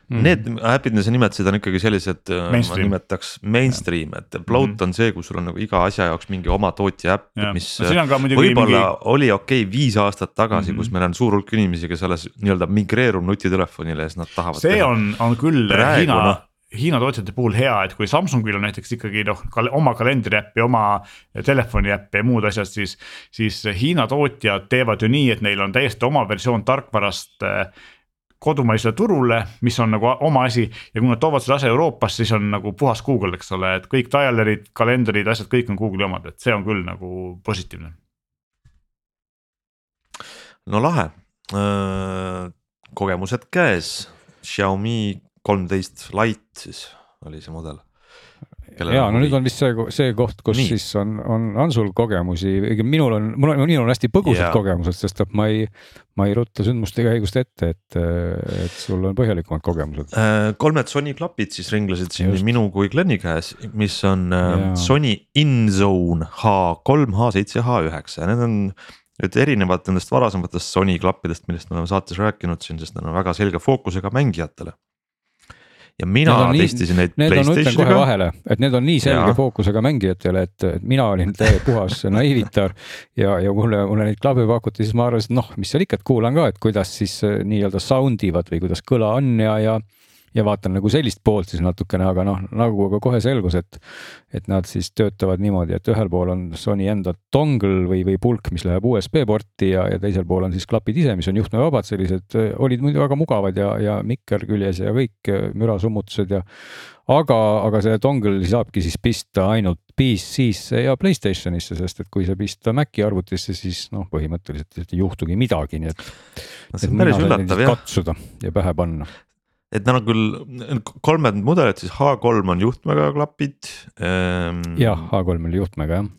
mm.. Need äpid, mida sa nimetasid, on ikkagi sellised, äh, ma nimetaks mainstream, et Bloat mm -hmm. on see, kus sul on nagu iga asja jaoks mingi oma tootja äpp, mis no, võib-olla mingi... oli okei okay, viis aastat tagasi mm, -hmm. kus meil on suur hulk inimesi, kes alles nii-öelda migreerub nutitelefonile ja siis nad tahavad. see teha. on, on küll Praegu, Hiina no, Hiina tootjate puhul hea, et kui Samsungil on näiteks ikkagi noh oma kalendriäppi, oma telefoni äppi ja muud asjad, siis. siis Hiina tootjad teevad ju nii, et neil on täiesti oma versioon tarkvarast äh, kodumaisele turule, mis on nagu oma asi ja kui nad toovad selle asja Euroopasse, siis on nagu puhas Google, eks ole, et kõik dialerid, kalendrid, asjad, kõik on Google'i omad, et see on küll nagu positiivne. no lahe, kogemused käes, Xiaomi kolmteist Lite siis oli see mudel ja no nüüd on vist see, see koht, kus Nii. siis on, on, on sul kogemusi, minul on, mul on, minul on hästi põgusad yeah. kogemused, sest et ma ei, ma ei rutta sündmuste käigust ette, et, et sul on põhjalikumad kogemused. Äh, kolmed Sony klapid siis ringlesid siin nii minu kui Glen'i käes, mis on yeah. Sony InZone H3, H7 ja H9 ja need on nüüd erinevad nendest varasematest Sony klappidest, millest me oleme saates rääkinud siin, sest nad on väga selge fookusega mängijatele ja mina nii, testisin neid. Need on, ütlen kohe vahele, et need on nii selge ja. fookusega mängijatele, et mina olin puhas naiivitar ja, ja mulle, mulle neid klappe pakuti, siis ma arvasin, et noh, mis seal ikka, et kuulan ka, et kuidas siis äh, nii-öelda sound ivad või kuidas kõla on ja, ja ja vaatan nagu sellist poolt siis natukene, aga noh, nagu ka kohe selgus, et, et nad siis töötavad niimoodi, et ühel pool on Sony enda dongle või, või pulk, mis läheb USB porti ja, ja teisel pool on siis klapid ise, mis on juhtmevabad, sellised olid muidu väga mugavad ja, ja mikker küljes ja kõik mürasummutused ja aga, aga see dongle saabki siis pista ainult PC-sse ja Playstationisse, sest et kui sa pista Maci arvutisse, siis noh, põhimõtteliselt ei juhtugi midagi, nii et. no see on päris üllatav jah. katsuda ja pähe panna et nad on küll kolmed mudelid, siis H3 on juhtmega klapid ähm,. jah, H3 oli juhtmega jah.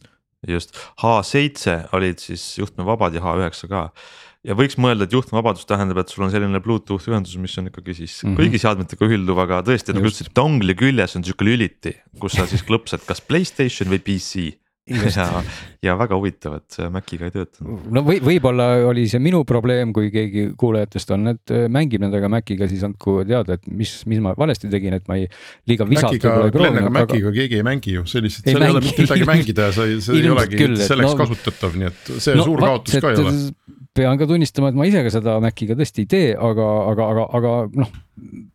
just, H7 olid siis juhtmevabad ja H9 ka. ja võiks mõelda, et juhtmevabadus tähendab, et sul on selline Bluetooth ühendus, mis on ikkagi siis mm -hmm. kõigi seadmetega ühilduv, aga tõesti nagu ütlesid, dongli küljes on sihuke lüliti, kus sa siis klõpsad kas Playstation või PC ja, ja väga huvitav, et see Maciga ei töötanud. no või võib-olla oli see minu probleem, kui keegi kuulajatest on, et äh, mängib nendega Maciga, siis andku teada, et mis, mis ma valesti tegin, et ma ei liiga visalt võib-olla ei proovinud. Maciga aga... keegi ei mängi ju, sellist, seal ei ole mitte midagi mängida ja sa ei, see ei olegi küll, selleks no, kasutatav, nii et see no, suur kaotus ka ei ole pean ka tunnistama, et ma ise ka seda Maciga tõesti ei tee, aga, aga, aga, aga noh,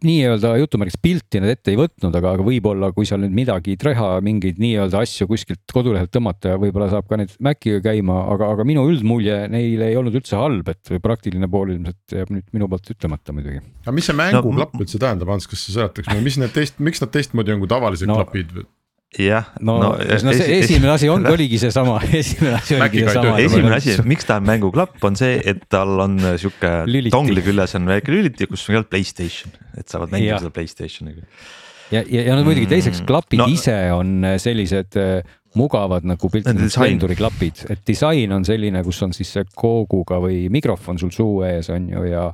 nii-öelda jutumärgis pilti nad ette ei võtnud, aga, aga võib-olla kui seal nüüd midagi teha, mingeid nii-öelda asju kuskilt kodulehelt tõmmata ja võib-olla saab ka neid Maciga käima, aga, aga minu üldmulje neile ei olnud üldse halb, et praktiline pool ilmselt jääb nüüd minu poolt ütlemata muidugi. aga mis see mänguklapp no, üldse tähendab, Ants, kas sa seletaks mulle, mis need teist, miks nad teistmoodi on kui tavalised no, klapid? Jah. no, no, no see esimene asi ongi, oligi seesama, esimene asi oligi seesama. esimene asi, miks ta on mänguklapp, on see, et tal on sihuke dongli küljes on väike lüliti, kus on Playstation, et saavad mängida seda Playstationiga. ja, ja, ja no muidugi teiseks mm. klapid no, ise on sellised äh, mugavad nagu piltlikult Blenduri klapid, et disain on selline, kus on siis see kooguga või mikrofon sul suu ees on ju ja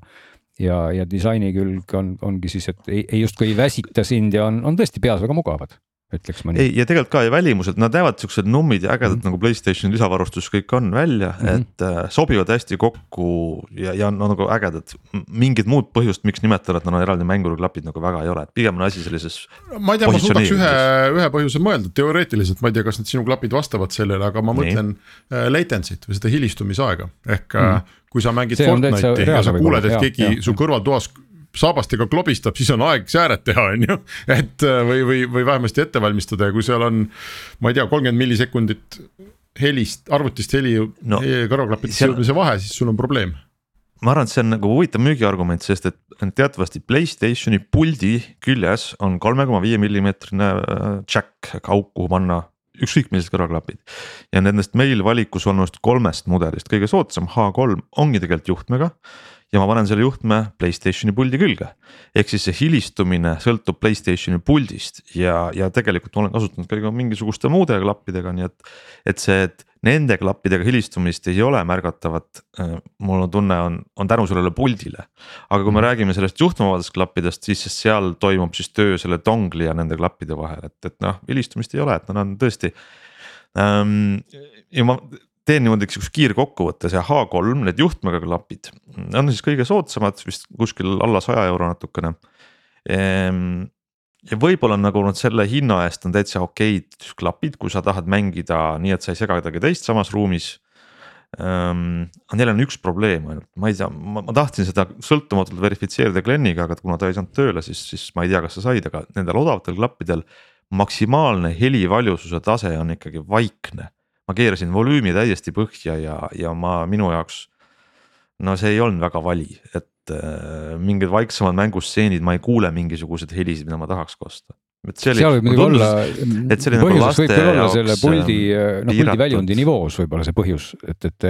ja, ja disaini külg on, ongi siis, et ei, ei justkui ei väsita sind ja on, on tõesti peas väga mugavad ütleks ma nii. ei ja tegelikult ka ja välimuselt nad näevad siuksed nummid ja ägedad mm -hmm. nagu Playstationi lisavarustus kõik on välja mm, -hmm. et äh, sobivad hästi kokku ja, ja no nagu ägedad. mingit muud põhjust, miks nimetada, et nad on eraldi mänguriklapid nagu väga ei ole, et pigem on asi sellises. ma ei tea, ma suudaks ühe, ühe põhjuse mõelda, teoreetiliselt ma ei tea, kas need sinu klapid vastavad sellele, aga ma mõtlen äh, latency't või seda hilistumisaega ehk mm. -hmm. kui sa mängid Fortnite'i ja sa kuuled, et keegi su kõrvaltoas saabastega klobistab, siis on aeg sääret teha, on ju. et äh, või, või, või vähemasti ette valmistada ja kui seal on, ma ei tea, kolmkümmend millisekundit helist, arvutist heli no, kõrvaklapidesse seal... jõudmise vahe, siis sul on probleem ma arvan, et see on nagu huvitav müügiargument, sest et teatavasti Playstationi puldi küljes on kolme koma viie millimeetrine äh, jack, auk, kuhu panna ükskõik millised kõrvaklapid. ja nendest meil valikus olnust kolmest mudelist kõige soodsam H3 ongi tegelikult juhtmega ja ma panen selle juhtme Playstationi puldi külge. ehk siis see hilistumine sõltub Playstationi puldist ja, ja tegelikult ma olen kasutanud ka mingisuguste muude klappidega, nii et. et see, et nende klappidega hilistumist ei ole märgatavat, äh, mul on tunne, on, on tänu sellele puldile. aga kui me mhm. räägime sellest juhtmevabadest klappidest, siis seal toimub siis töö selle dongli ja nende klappide vahel, et, et noh, hilistumist ei ole, et nad on tõesti ähm,. ja ma teen niimoodi sihukese kiirkokkuvõtte, see H3, need juhtmega klapid on siis kõige soodsamad vist kuskil alla saja euro natukene. Ehm, ja võib-olla nagu nad selle hinna eest on täitsa okeid klapid, kui sa tahad mängida nii, et sa ei sega kedagi teist samas ruumis ähm,. Neil on üks probleem ainult, ma ei tea, ma tahtsin seda sõltumatult verifitseerida Gleniga, aga kuna ta ei saanud tööle, siis, siis ma ei tea, kas sa said, aga nendel odavatel klappidel. maksimaalne helivaljususe tase on ikkagi vaikne, ma keerasin volüümi täiesti põhja ja, ja ma minu jaoks. no see ei olnud väga vali, et äh, mingid vaiksemad mängustseenid, ma ei kuule mingisuguseid helisid, mida ma tahaks kosta et see oli. seal võib muidugi olla, nagu põhjus võib küll olla selle puldi, noh puldi väljundi nivoos võib-olla see põhjus, et, et.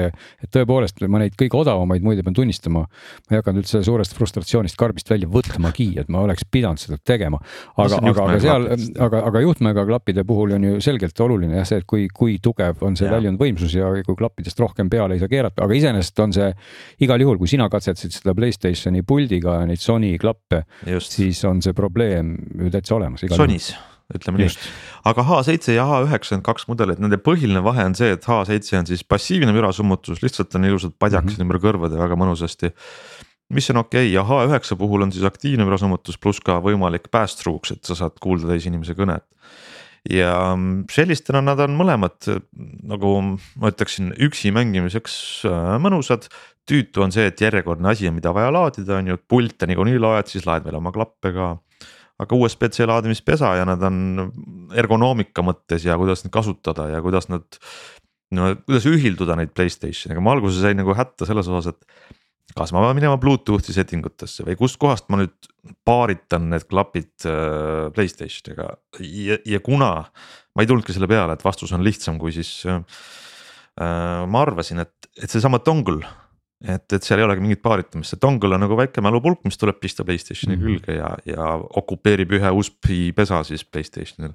et tõepoolest ma neid kõige odavamaid muide pean tunnistama. ma ei hakanud üldse suurest frustratsioonist karbist välja võtmagi, et ma oleks pidanud seda tegema. aga, aga, aga seal, aga, aga juhtmega klappide puhul on ju selgelt oluline jah see, et kui, kui tugev on see väljund võimsus ja kui klappidest rohkem peale ei saa keerata, aga iseenesest on see. igal juhul, kui sina katsetasid seda Playstationi puldiga neid Sony klappe, siis on see probleem ju täitsa olemas Sonys ütleme Just. nii, aga H7 ja H9 on kaks mudelit, nende põhiline vahe on see, et H7 on siis passiivne mürasummutus, lihtsalt on ilusad padjakesed mm -hmm. ümber kõrvade väga mõnusasti. mis on okei okay. ja H9 puhul on siis aktiivne mürasummutus pluss ka võimalik pass-through'ks, et sa saad kuulda teise inimese kõnet. ja sellistena nad on mõlemad nagu ma ütleksin, üksi mängimiseks äh, mõnusad tüütu on see, et järjekordne asi on, mida vaja laadida, on ju, pilte niikuinii loed, siis laed veel oma klappe ka aga USB-C laadimispesa ja nad on ergonoomika mõttes ja kuidas neid kasutada ja kuidas nad. no kuidas ühilduda neid Playstationiga, ma alguses jäin nagu hätta selles osas, et. kas ma pean minema Bluetoothi setting utesse või kustkohast ma nüüd paaritan need klapid äh, Playstationiga ja, ja kuna. ma ei tulnudki selle peale, et vastus on lihtsam, kui siis äh, ma arvasin, et, et seesama dongle et, et seal ei olegi mingit paaritamist, see dongle on nagu väike mälupulk, mis tuleb pista Playstationi mm -hmm. külge ja, ja okupeerib ühe USB pesa siis Playstationil.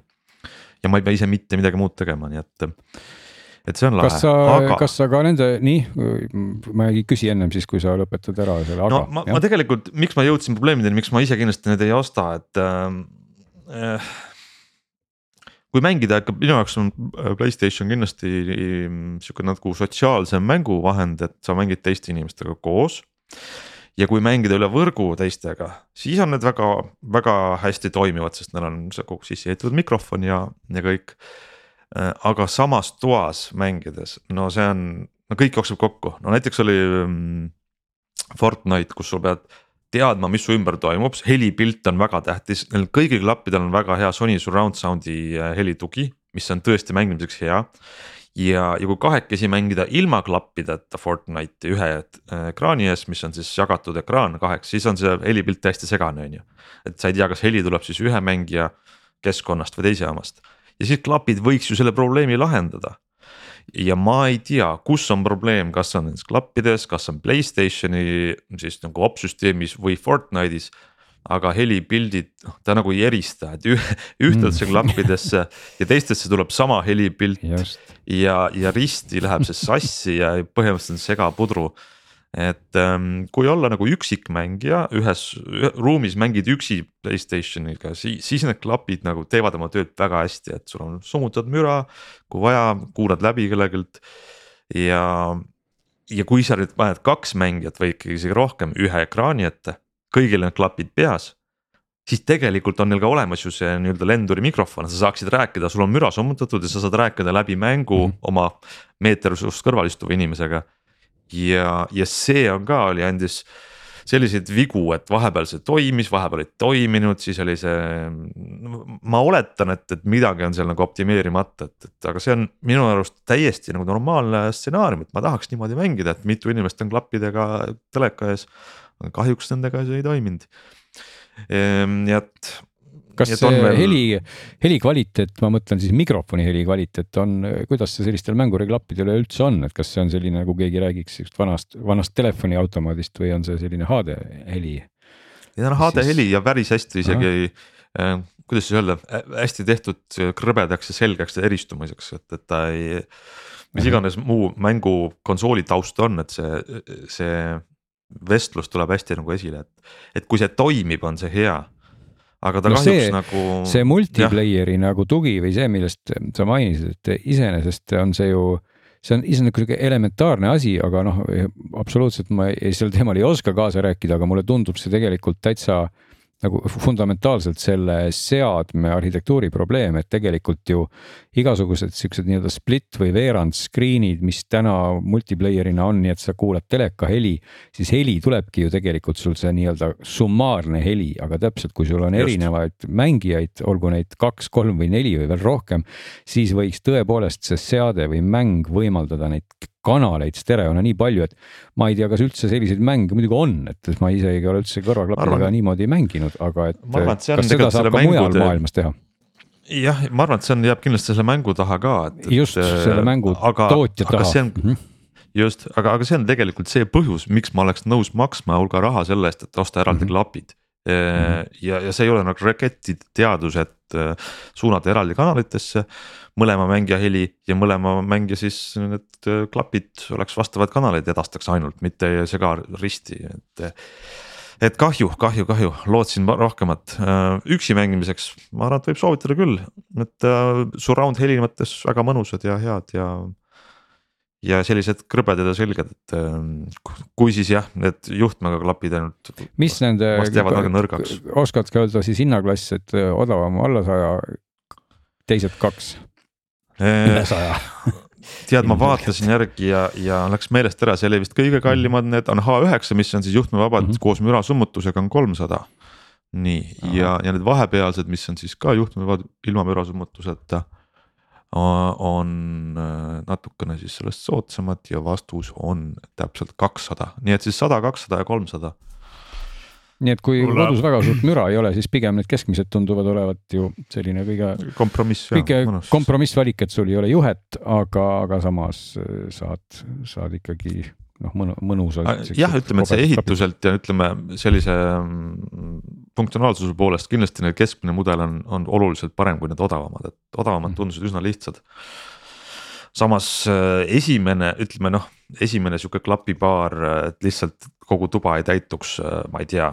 ja ma ei pea ise mitte midagi muud tegema, nii et, et see on lahe. kas sa aga..., kas sa ka nende, nii, ma ei küsi ennem siis, kui sa lõpetad ära selle, aga. no ma, ma tegelikult, miks ma jõudsin probleemideni, miks ma ise kindlasti need ei osta, et äh, kui mängida ikka minu jaoks on äh, Playstation kindlasti mm, sihuke nagu sotsiaalsem mänguvahend, et sa mängid teiste inimestega koos. ja kui mängida üle võrgu teistega, siis on need väga, väga hästi toimivad, sest neil on kogu sisse ehitatud mikrofon ja, ja kõik. Äh, aga samas toas mängides, no see on, no kõik jookseb kokku, no näiteks oli mm, Fortnite, kus sul pead teadma, mis su ümber toimub, helipilt on väga tähtis, neil kõigil klappidel on väga hea Sony surround sound'i äh, helitugi, mis on tõesti mängimiseks hea. ja, ja kui kahekesi mängida ilma klappideta Fortnite'i ühe äh, ekraani ees, mis on siis jagatud ekraan kaheks, siis on see helipilt täiesti segane, on ju. et sa ei tea, kas heli tuleb siis ühe mängija keskkonnast või teise jaamast ja siis klapid võiks ju selle probleemi lahendada ja ma ei tea, kus on probleem, kas on nendes klappides, kas on Playstationi siis nagu opsüsteemis või Fortnite'is. aga helipildid, noh ta nagu ei erista, et ühtedesse mm. klappidesse ja teistesse tuleb sama helipilt ja, ja risti läheb see sassi ja põhimõtteliselt on segapudru et ähm, kui olla nagu üksikmängija ühes ühe, ruumis mängid üksi Playstationiga, siis, siis need klapid nagu teevad oma tööd väga hästi, et sul on summutad müra, kui vaja, kuulad läbi kellegilt. ja, ja kui sa nüüd paned kaks mängijat või ikkagi isegi rohkem ühe ekraani ette, kõigil need klapid peas siis tegelikult on neil ka olemas ju see nii-öelda lenduri mikrofon, sa saaksid rääkida, sul on müra summutatud ja sa saad rääkida läbi mängu mm -hmm. oma meeter sinust kõrval istuva inimesega ja, ja see on ka oli, andis selliseid vigu, et vahepeal see toimis, vahepeal ei toiminud, siis oli see. ma oletan, et, et midagi on seal nagu optimeerimata, et, et aga see on minu arust täiesti nagu normaalne stsenaarium, et ma tahaks niimoodi mängida, et mitu inimest on klappidega teleka ees. kahjuks nendega see ei toiminud. Ehm, nii et kas see veel... heli, heli kvaliteet, ma mõtlen siis mikrofoni heli kvaliteet on, kuidas see sellistel mängureklappidel üleüldse on, et kas see on selline, nagu keegi räägiks sihukest vanast, vanast telefoniautomaadist või on see selline HD heli? Need on HD heli ja päris hästi isegi äh,, kuidas siis öelda, hästi tehtud krõbedaks ja selgeks ja eristumiseks, et, et ta ei. mis iganes muu mängu konsooli taust on, et see, see vestlus tuleb hästi nagu esile, et, et kui see toimib, on see hea aga ta no kahjuks see, nagu. see multiplayer'i nagu tugi või see, millest sa mainisid, et iseenesest on see ju, see on iseenesest sihuke elementaarne asi, aga noh, absoluutselt ma ei, sel teemal ei oska kaasa rääkida, aga mulle tundub see tegelikult täitsa nagu fundamentaalselt selle seadme arhitektuuri probleem, et tegelikult ju igasugused siuksed nii-öelda split või veerand screen'id, mis täna multiplayer'ina on, nii et sa kuulad teleka heli, siis heli tulebki ju tegelikult sul see nii-öelda summaarne heli, aga täpselt, kui sul on Just. erinevaid mängijaid, olgu neid kaks, kolm või neli või veel rohkem, siis võiks tõepoolest see seade või mäng võimaldada neid kanaleid stereona nii palju, et ma ei tea, kas üldse selliseid mänge muidugi on, et ma isegi ei ole üldse kõrvaklappidega niimoodi mänginud, aga et arvan, et kas seda saab ka mujal mängude... maailmas teha? jah, ma arvan, et see on, jääb kindlasti selle mängu taha ka, et. just selle mängu aga, tootja taha. On, mm -hmm. just, aga, aga see on tegelikult see põhjus, miks ma oleks nõus maksma hulga raha selle eest, et osta eraldi mm -hmm. klapid. Ja, ja see ei ole nagu raketiteadus, et äh, suunata eraldi kanalitesse mõlema mängija heli ja mõlema mängija siis need klapid oleks vastavad kanaleid edastaks ainult, mitte ei sega risti, et. et kahju, kahju, kahju, lootsin rohkemat, üksi mängimiseks ma arvan, et võib soovitada küll, et surround heli mõttes väga mõnusad ja head ja ja sellised krõbedad ja selged, et ähm, kui siis jah, need juhtmega klapid ainult. mis nende, oskad ka öelda siis hinnaklass, et äh, odavam alla saja, teised kaks? Äh, üle saja tead, ma vaatasin järgi ja, ja läks meelest ära, see oli vist kõige kallimad, need on H9, mis on siis juhtmevabad mm -hmm. koos mürasummutusega on kolmsada. nii, ja, ja need vahepealsed, mis on siis ka juhtmevabad ilma mürasummutuseta on äh, natukene siis sellest soodsamad ja vastus on täpselt kakssada, nii et siis sada, kakssada ja kolmsada. nii et kui Mulle... kodus väga suurt müra ei ole, siis pigem need keskmised tunduvad olevat ju selline kõige. kompromiss. kõige kompromissvalik, et sul ei ole juhet, aga, aga samas äh, saad, saad ikkagi noh, mõnu, mõnusalt. jah, ütleme, et see ehituselt ja ütleme sellise mm, funktsionaalsuse poolest kindlasti neil keskmine mudel on, on oluliselt parem kui need odavamad, et odavamad mm. tundusid üsna lihtsad. samas äh, esimene, ütleme noh, esimene sihuke klapipaar, et lihtsalt kogu tuba ei täituks, äh, ma ei tea,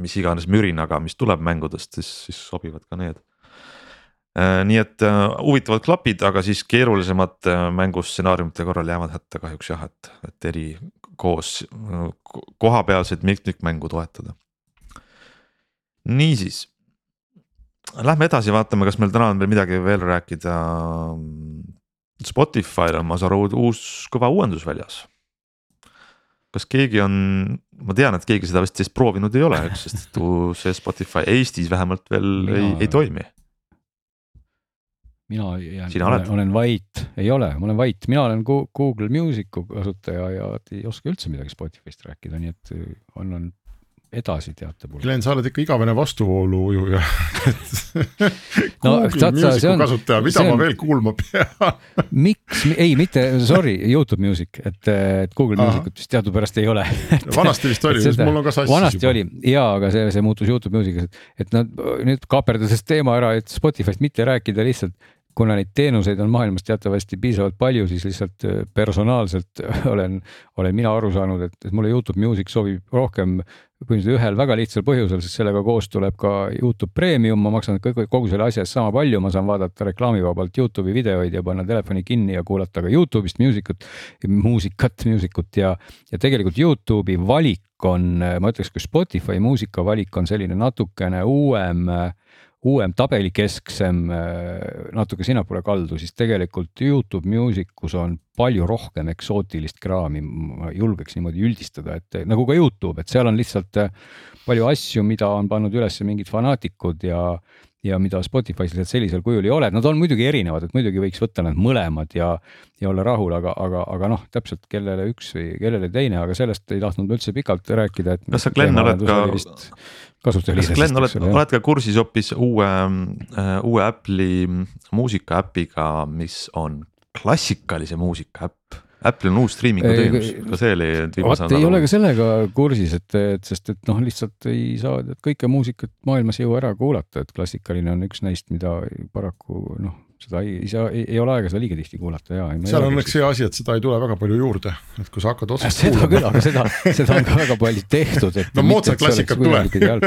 mis iganes mürinaga, mis tuleb mängudest, siis, siis sobivad ka need Äh, nii et äh, huvitavad klapid, aga siis keerulisemad äh, mängustsenaariumite korral jäävad hätta kahjuks jah, et, et eri koos kohapealseid mitmikmängu toetada. niisiis, lähme edasi, vaatame, kas meil täna on veel midagi veel rääkida. Spotify'l on, ma saan aru, uus kõva uuendus väljas. kas keegi on, ma tean, et keegi seda vist vist proovinud ei ole, eks, sest see Spotify Eestis vähemalt veel Mina... ei, ei toimi mina jään, olen, olen vait, ei ole, ma olen vait, mina olen Google Music'u kasutaja ja ei oska üldse midagi Spotify'st rääkida, nii et äh, annan edasi teatepunkti. Glen, sa oled ikka igavene no sa, see on. kasutaja, mida ma on... veel kuulma pean miks, ei mitte, sorry, Youtube Music, et, et Google Aha. Musicut vist teadupärast ei ole vanasti vist oli, mul on ka sassis. vanasti juba. oli ja, aga see, see muutus Youtube Music'iks, et, et nad nüüd kaaperdades teema ära, et Spotify'st mitte rääkida lihtsalt kuna neid teenuseid on maailmas teatavasti piisavalt palju, siis lihtsalt äh, personaalselt olen, olen mina aru saanud, et, et mulle Youtube Music sobib rohkem põhimõtteliselt ühel väga lihtsal põhjusel, sest sellega koos tuleb ka Youtube Premium, ma maksan kõik, kogu selle asja eest sama palju, ma saan vaadata reklaamivabalt Youtube'i videoid ja panna telefoni kinni ja kuulata ka Youtube'ist muusikat, muusikat, muusikut ja, ja tegelikult Youtube'i valik on, ma ütleks, kui Spotify muusika valik on selline natukene uuem uuem tabelikesksem, äh, natuke sinnapoole kaldu, siis tegelikult Youtube Music us on palju rohkem eksootilist kraami, ma julgeks niimoodi üldistada, et nagu ka Youtube, et seal on lihtsalt äh, palju asju, mida on pannud üles mingid fanaatikud ja ja mida Spotify's lihtsalt sellisel kujul ei ole, nad on muidugi erinevad, et muidugi võiks võtta need mõlemad ja, ja olla rahul, aga, aga, aga noh, täpselt kellele üks või kellele teine, aga sellest ei tahtnud ma üldse pikalt rääkida, et. kas sa, Glen, oled ka kas Glen, oled, oled ka kursis hoopis uue äh,, uue Apple'i muusika äpiga, mis on klassikalise muusika äpp? Apple'il on uus striimingu teenus, ka see oli. vaat ei ole ka sellega kursis, et, et sest, et noh, lihtsalt ei saa kõike muusikat maailmas ei jõua ära kuulata, et klassikaline on üks neist, mida paraku noh seda ei, ei saa, ei ole aega seda liiga tihti kuulata ja. seal on õnneks see asi, et seda ei tule väga palju juurde, et kui sa hakkad otsast seda kuulama. küll, aga seda, seda on ka väga palju tehtud, et. no moodsat klassikat tuleb.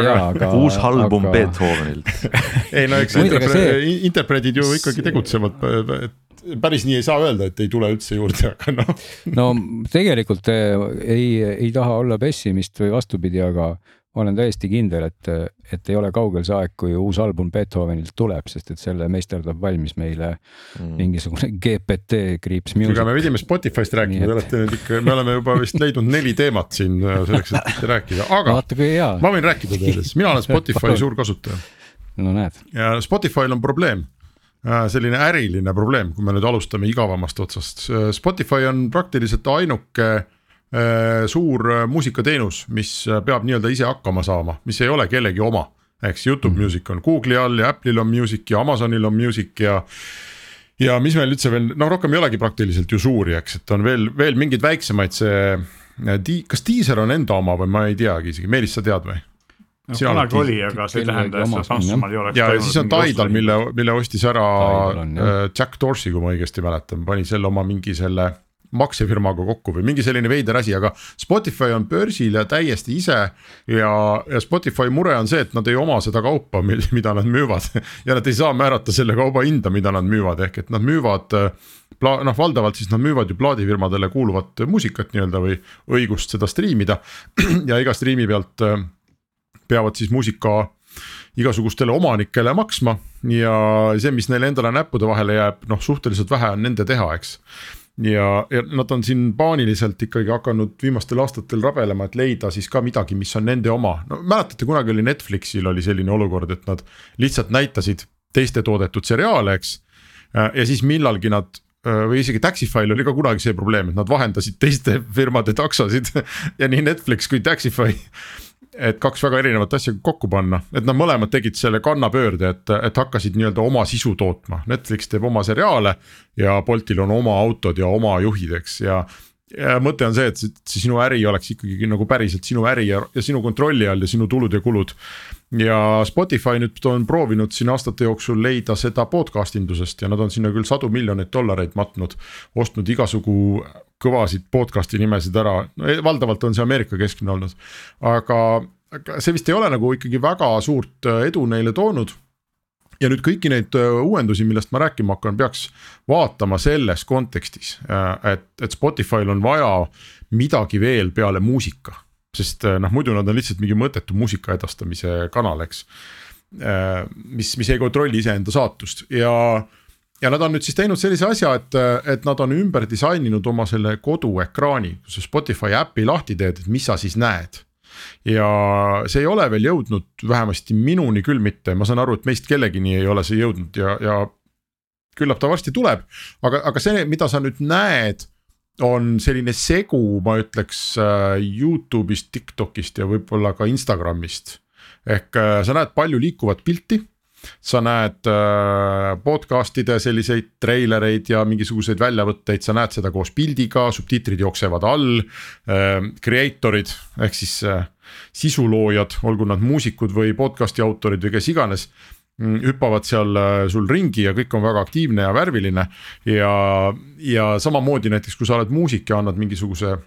aga uus album aga... Beethovenilt ei no eks interpre... see... interpreedid ju ikkagi tegutsevad, et päris nii ei saa öelda, et ei tule üldse juurde, aga noh. no tegelikult eh, ei, ei taha olla pessimist või vastupidi, aga ma olen täiesti kindel, et, et ei ole kaugel see aeg, kui uus album Beethovenilt tuleb, sest et selle meisterdab valmis meile mm. mingisugune GPT kriips music. aga me pidime Spotify'st rääkima, te olete nüüd ikka, me oleme juba vist leidnud neli teemat siin äh, selleks, et rääkida, aga ma võin rääkida teile, sest mina olen Spotify suur kasutaja. no näed. ja Spotify'l on probleem selline äriline probleem, kui me nüüd alustame igavamast otsast, Spotify on praktiliselt ainuke Äh, suur äh, muusikateenus, mis äh, peab nii-öelda ise hakkama saama, mis ei ole kellegi oma. eks Youtube mm -hmm. Music on Google'i all ja Apple'il on Music ja Amazonil on Music ja. ja mis meil üldse veel, no rohkem ei olegi praktiliselt ju suuri, eks, et on veel, veel mingeid väiksemaid, see. kas Deezer on enda oma või ma ei teagi isegi, Meelis, sa tead või? No kunagi oli, aga see ei tähenda, et Saksamaal ei oleks. ja, siis on Tidal, mille, mille ostis ära on, Jack Dorsey, kui ma õigesti mäletan, pani selle oma mingi selle maksefirmaga kokku või mingi selline veider asi, aga Spotify on börsil ja täiesti ise. ja, ja Spotify mure on see, et nad ei oma seda kaupa, mida nad müüvad. Ja nad ei saa määrata selle kauba hinda, mida nad müüvad, ehk et nad müüvad noh, valdavalt siis nad müüvad ju plaadifirmadele kuuluvat muusikat nii-öelda või õigust seda striimida. Ja iga striimi pealt äh, peavad siis muusika igasugustele omanikele maksma ja see, mis neile endale näppude vahele jääb, noh suhteliselt vähe on nende teha, eks. Ja, ja nad on siin paaniliselt ikkagi hakanud viimastel aastatel rabelema, et leida siis ka midagi, mis on nende oma, no mäletate, kunagi oli Netflixil oli selline olukord, et nad lihtsalt näitasid teiste toodetud seriaale, eks. ja siis millalgi nad või isegi Taxify'l oli ka kunagi see probleem, et nad vahendasid teiste firmade taksosid ja nii Netflix kui Taxify et kaks väga erinevat asja kokku panna, et nad mõlemad tegid selle kannapöörde, et, et hakkasid nii-öelda oma sisu tootma, Netflix teeb oma seriaale. ja Boltil on oma autod ja oma juhid, eks, ja, ja mõte on see, et see, sinu äri oleks ikkagi nagu päriselt sinu äri ja, ja sinu kontrolli all ja sinu tulud ja kulud. Ja Spotify nüüd on proovinud siin aastate jooksul leida seda podcast indusest ja nad on sinna küll sadu miljoneid dollareid matnud. ostnud igasugu kõvasid podcast'i nimesid ära, no e, valdavalt on see Ameerika keskne olnud. aga, aga see vist ei ole nagu ikkagi väga suurt äh, edu neile toonud. ja nüüd kõiki neid äh, uuendusi, millest ma rääkima hakkan, peaks vaatama selles kontekstis, et, et Spotify'l on vaja midagi veel peale muusika. Sest noh, muidu nad on lihtsalt mingi mõttetu muusika edastamise kanal, eks. mis, mis ei kontrolli iseenda saatust ja ja nad on nüüd siis teinud sellise asja, et, et nad on ümber disaininud oma selle koduekraani, kui sa Spotify äpi lahti teed, et mis sa siis näed. ja see ei ole veel jõudnud vähemasti minuni küll mitte, ma saan aru, et meist kellegini ei ole see jõudnud ja, ja. küllap ta varsti tuleb, aga, aga see, mida sa nüüd näed on selline segu, ma ütleks äh, Youtube'ist, TikTok'ist ja võib-olla ka Instagram'ist. ehk äh, sa näed palju liikuvat pilti sa näed äh, podcast'ide selliseid treilereid ja mingisuguseid väljavõtteid, sa näed seda koos pildiga, subtiitrid jooksevad all. Creator'id ehk siis sisuloojad, olgu nad muusikud või podcast'i autorid või kes iganes hüppavad seal äh, sul ringi ja kõik on väga aktiivne ja värviline. Ja, ja samamoodi näiteks, kui sa oled muusik ja annad mingisuguse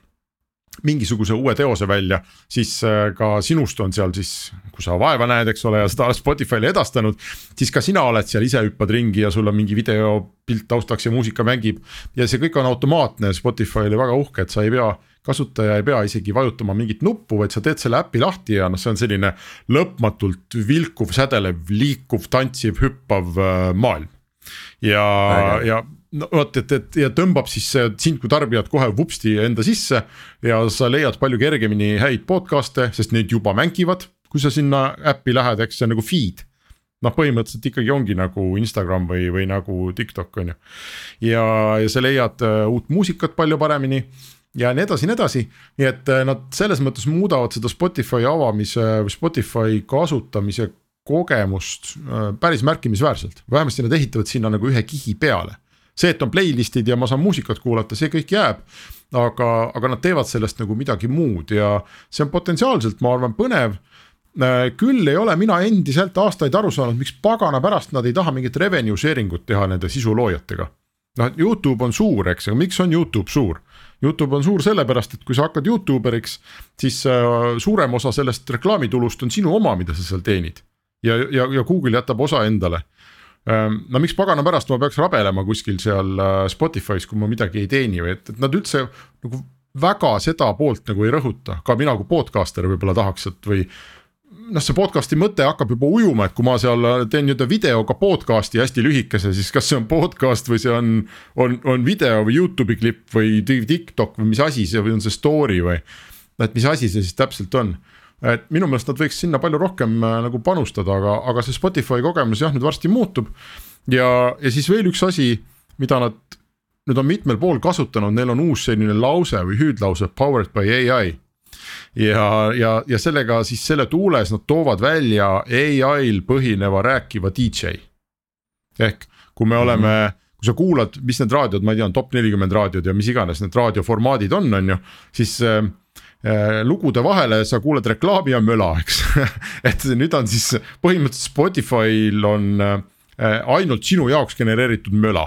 mingisuguse uue teose välja, siis äh, ka sinust on seal siis, kui sa vaeva näed, eks ole, ja seda oled Spotify'le edastanud. siis ka sina oled seal, ise hüppad ringi ja sul on mingi videopilt taustaks ja muusika mängib. ja see kõik on automaatne, Spotify oli väga uhke, et sa ei pea, kasutaja ei pea isegi vajutama mingit nuppu, vaid sa teed selle äpi lahti ja noh, see on selline lõpmatult vilkuv, sädelev, liikuv, tantsiv, hüppav äh, maailm. ja, ja no vot, et, et ja tõmbab siis sind kui tarbijat kohe vupsti enda sisse ja sa leiad palju kergemini häid podcast'e, sest need juba mängivad, kui sa sinna äppi lähed, eks see on nagu feed. noh, põhimõtteliselt ikkagi ongi nagu Instagram või, või nagu TikTok on ju. ja, ja sa leiad uh, uut muusikat palju paremini ja nii edasi, nii edasi, nii et uh, nad selles mõttes muudavad seda Spotify avamise või Spotify kasutamise kogemust uh, päris märkimisväärselt, vähemasti nad ehitavad sinna nagu ühe kihi peale see, et on playlist'id ja ma saan muusikat kuulata, see kõik jääb. aga, aga nad teevad sellest nagu midagi muud ja see on potentsiaalselt, ma arvan, põnev äh, küll ei ole mina endiselt aastaid aru saanud, miks pagana pärast nad ei taha mingit revenue sharing ut teha nende sisuloojatega. noh, Youtube on suur, eks, aga miks on Youtube suur? Youtube on suur sellepärast, et kui sa hakkad Youtuberiks, siis äh, suurem osa sellest reklaamitulust on sinu oma, mida sa seal teenid. ja, ja, ja Google jätab osa endale no miks pagana pärast ma peaks rabelema kuskil seal äh, Spotify's, kui ma midagi ei teeni või et, et nad üldse nagu väga seda poolt nagu ei rõhuta, ka mina kui podcaster võib-olla tahaks, et või noh, see podcast'i mõte hakkab juba ujuma, et kui ma seal teen nii-öelda videoga podcast'i hästi lühikese, siis kas see on podcast või see on, on, on video või Youtube'i klipp või TikTok või mis asi see või on see story või. et mis asi see siis täpselt on, et minu meelest nad võiks sinna palju rohkem äh, nagu panustada, aga, aga see Spotify kogemus jah, nüüd varsti muutub. ja, ja siis veel üks asi, mida nad nüüd on mitmel pool kasutanud, neil on uus selline lause või hüüdlause powered by ai ja, ja, ja sellega siis selle tuules nad toovad välja ai-l põhineva rääkiva DJ. ehk kui me oleme mm, -hmm. kui sa kuulad, mis need raadiod, ma ei tea, on top nelikümmend raadiod ja mis iganes need raadioformaadid on, on ju, siis äh, äh lugude vahele sa kuuled reklaami ja möla, eks et nüüd on siis põhimõtteliselt Spotify'l on äh, ainult sinu jaoks genereeritud möla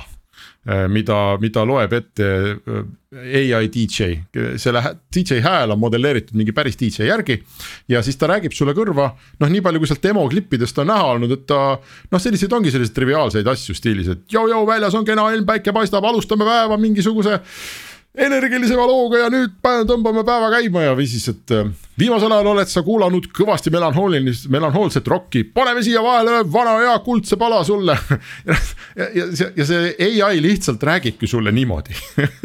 Äh, mida, mida loeb ette äh, ai DJ, selle DJ hääl on modelleeritud mingi päris DJ järgi. ja siis ta räägib sulle kõrva, noh, nii palju kui sealt demo klippidest on näha olnud, et ta noh, selliseid ongi selliseid triviaalseid asju stiilis, et joo-joo, väljas on kena ilm, päike paistab, alustame päeva mingisuguse energilisema looga ja nüüd tõmbame päeva käima ja või siis, et äh, viimasel ajal oled sa kuulanud kõvasti melanhoolilist, melanhoolset rokki, paneme siia vahele vana hea kuldse pala sulle ja, ja, ja, ja see ai lihtsalt räägibki sulle niimoodi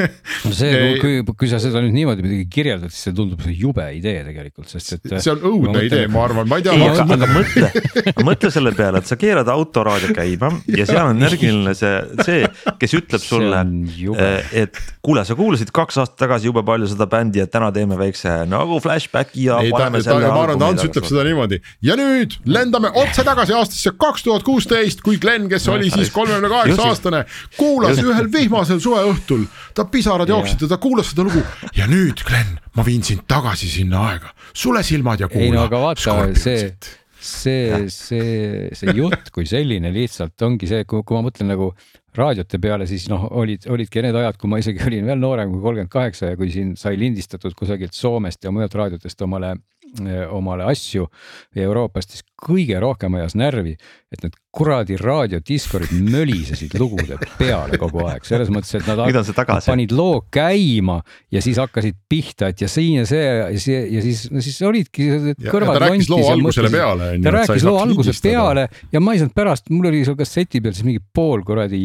no see, kui, kui sa seda nüüd niimoodi muidugi kirjeldad, siis see tundub jube idee tegelikult, sest et. see on õudne mõtlen... idee, ma arvan, ma ei tea. aga, aga mõtle, mõtle selle peale, et sa keerad autoraadio käima ja seal on energiline see, see, kes ütleb sulle, eh, et kuule, sa kuulasid kuulasid kaks aastat tagasi jube palju seda bändi, et täna teeme väikse nagu flashback'i ja. ei ta, ta, ma arvan, Ants ütleb seda niimoodi. Ja nüüd lendame otse tagasi aastasse kaks tuhat kuusteist, kui Glen, kes oli siis kolmekümne kaheksa aastane, kuulas just. ühel vihmasel suveõhtul, ta pisarad jooksid ja ta kuulas seda lugu. Ja nüüd Glen, ma viin sind tagasi sinna aega, sule silmad ja kuula. ei no aga vaata, see see, see, see jutt kui selline lihtsalt ongi see, kui, ma mõtlen nagu raadiote peale, siis noh, olid, olidki need ajad, kui ma isegi olin veel noorem kui kolmkümmend kaheksa ja kui siin sai lindistatud kusagilt Soomest ja mujalt raadiotest omale, omale asju Euroopast, siis kõige rohkem ajas närvi, et need kuradi raadiodiskorid mölisesid lugude peale kogu aeg, selles mõttes, et nad panid loo käima ja siis hakkasid pihta, et ja siin ja see ja see ja siis, no siis olidki kõrvad ta rääkis loo algusele peale. ta rääkis loo alguse peale ja ma ei saanud pärast, mul oli seal kasseti peal siis mingi pool kuradi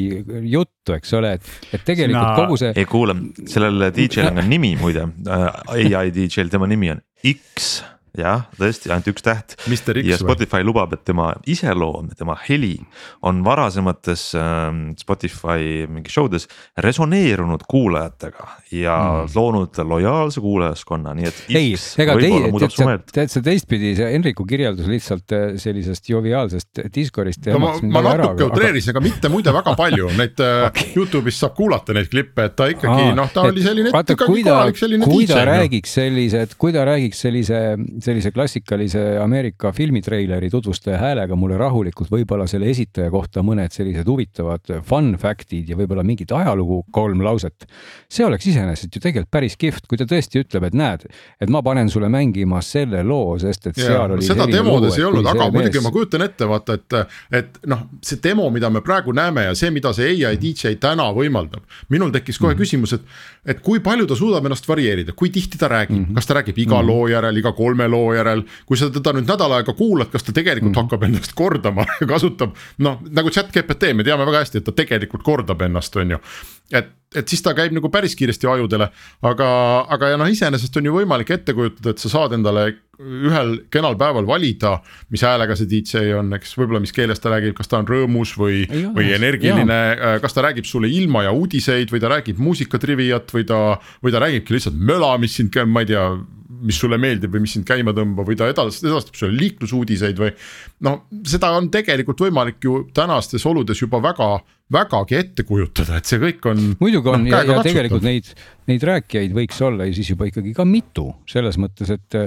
juttu, eks ole, et, et tegelikult Sina... kogu see. ei kuule, sellel DJ-l on ka nimi muide äh,, ai DJ-l, tema nimi on X jah, tõesti ainult üks täht ja Spotify või? lubab, et tema iseloom, tema heli on varasemates äh, Spotify mingi show des resoneerunud kuulajatega ja mm. loonud lojaalse kuulajaskonna, nii et. ei, ega teie, tead sa teistpidi, see Henriku kirjeldus lihtsalt äh, sellisest joviaalsest Discordist. no ma, ma natuke utreerisin aga..., aga mitte muide väga palju, neid äh, okay. Youtube'is saab kuulata neid klippe, et ta ikkagi noh, ta oli selline. vaata, kui ta, kui ta räägiks sellised, kui ta räägiks sellise sellise klassikalise Ameerika filmitreileri tutvustaja häälega mulle rahulikult võib-olla selle esitaja kohta mõned sellised huvitavad fun fact'id ja võib-olla mingit ajalugu kolm lauset. see oleks iseenesest ju tegelikult päris kihvt, kui ta tõesti ütleb, et näed, et ma panen sulle mängima selle loo, sest et ja, seal oli. seda demodes lugu, ei olnud, aga muidugi ma kujutan ette, vaata, et, et noh, see demo, mida me praegu näeme ja see, mida see ai DJ täna võimaldab. minul tekkis kohe mm -hmm. küsimus, et, et kui palju ta suudab ennast varieerida, kui tihti ta räägib mm, -hmm. kas ta räägib iga mm -hmm. loo järel, iga kolme loo järel järel. kui sa teda nüüd nädal aega kuulad, kas ta tegelikult mm -hmm. hakkab ennast kordama ja kasutab noh, nagu chat GPT, me teame väga hästi, et ta tegelikult kordab ennast, on ju. et, et siis ta käib nagu päris kiiresti ajudele, aga, aga ja noh, iseenesest on ju võimalik ette kujutada, et sa saad endale ühel kenal päeval valida, mis häälega see DJ on, eks võib-olla, mis keeles ta räägib, kas ta on rõõmus või, või energiline, äh, kas ta räägib sulle ilma ja uudiseid või ta räägib muusikatriviat või ta, või ta räägibki lihtsalt möla, mis sind, ma ei tea mis sulle meeldib või mis sind käima tõmbab või ta edastab, edastab sulle liiklusuudiseid või. noh, seda on tegelikult võimalik ju tänastes oludes juba väga, vägagi ette kujutada, et see kõik on. muidugi on no, ja, ja tegelikult neid, neid rääkijaid võiks olla ju siis juba ikkagi ka mitu, selles mõttes, et,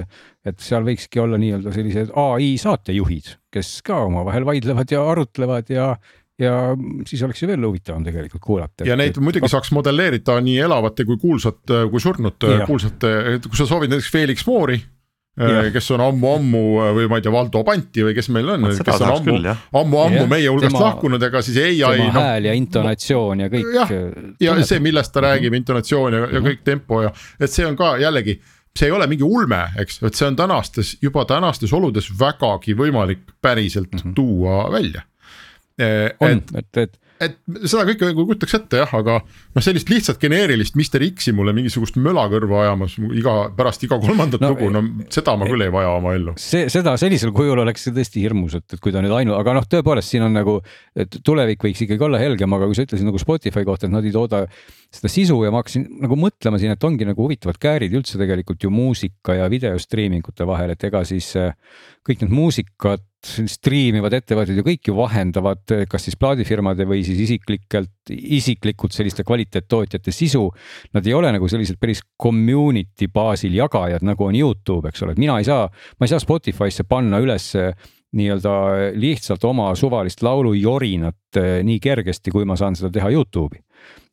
et seal võikski olla nii-öelda sellised ai saatejuhid, kes ka omavahel vaidlevad ja arutlevad ja ja siis oleks ju veel huvitavam tegelikult kuulata. ja neid et, muidugi et... saaks modelleerida nii elavate kui kuulsate kui surnud kuulsate, kui sa soovid näiteks Felix Moori Yeah. kes on ammu-ammu või ma ei tea, Valdo Panti või kes meil on, kes on ammu-ammu meie hulgast tema, lahkunud, ega siis ai. tema no, hääl ja intonatsioon ja kõik. jah, ja see, millest ta räägib, intonatsioon ja, ja kõik tempo ja, et see on ka jällegi see ei ole mingi ulme, eks, et see on tänastes, juba tänastes oludes vägagi võimalik päriselt mm -hmm. tuua välja. On, et, et et seda kõike nagu kujutaks ette jah, aga noh, sellist lihtsalt geneerilist Mr X-i mulle mingisugust möla kõrva ajamas iga, pärast iga kolmandat no, lugu, no seda ma küll ei vaja oma ellu. see, seda sellisel kujul oleks see tõesti hirmus, et, et kui ta nüüd ainu-, aga noh, tõepoolest siin on nagu, et tulevik võiks ikkagi olla helgem, aga kui sa ütlesid nagu Spotify kohta, et nad ei tooda seda sisu ja ma hakkasin nagu mõtlema siin, et ongi nagu huvitavad käärid üldse tegelikult ju muusika ja videostriimingute vahel, et ega siis äh, kõik need muusikat striimivad ettevõtted ju kõik ju vahendavad, kas siis plaadifirmade või siis isiklikelt, isiklikult selliste kvaliteettootjate sisu. Nad ei ole nagu sellised päris community baasil jagajad, nagu on Youtube, eks ole, et mina ei saa, ma ei saa Spotify'sse panna üles nii-öelda lihtsalt oma suvalist laulujorinat eh, nii kergesti, kui ma saan seda teha Youtube'i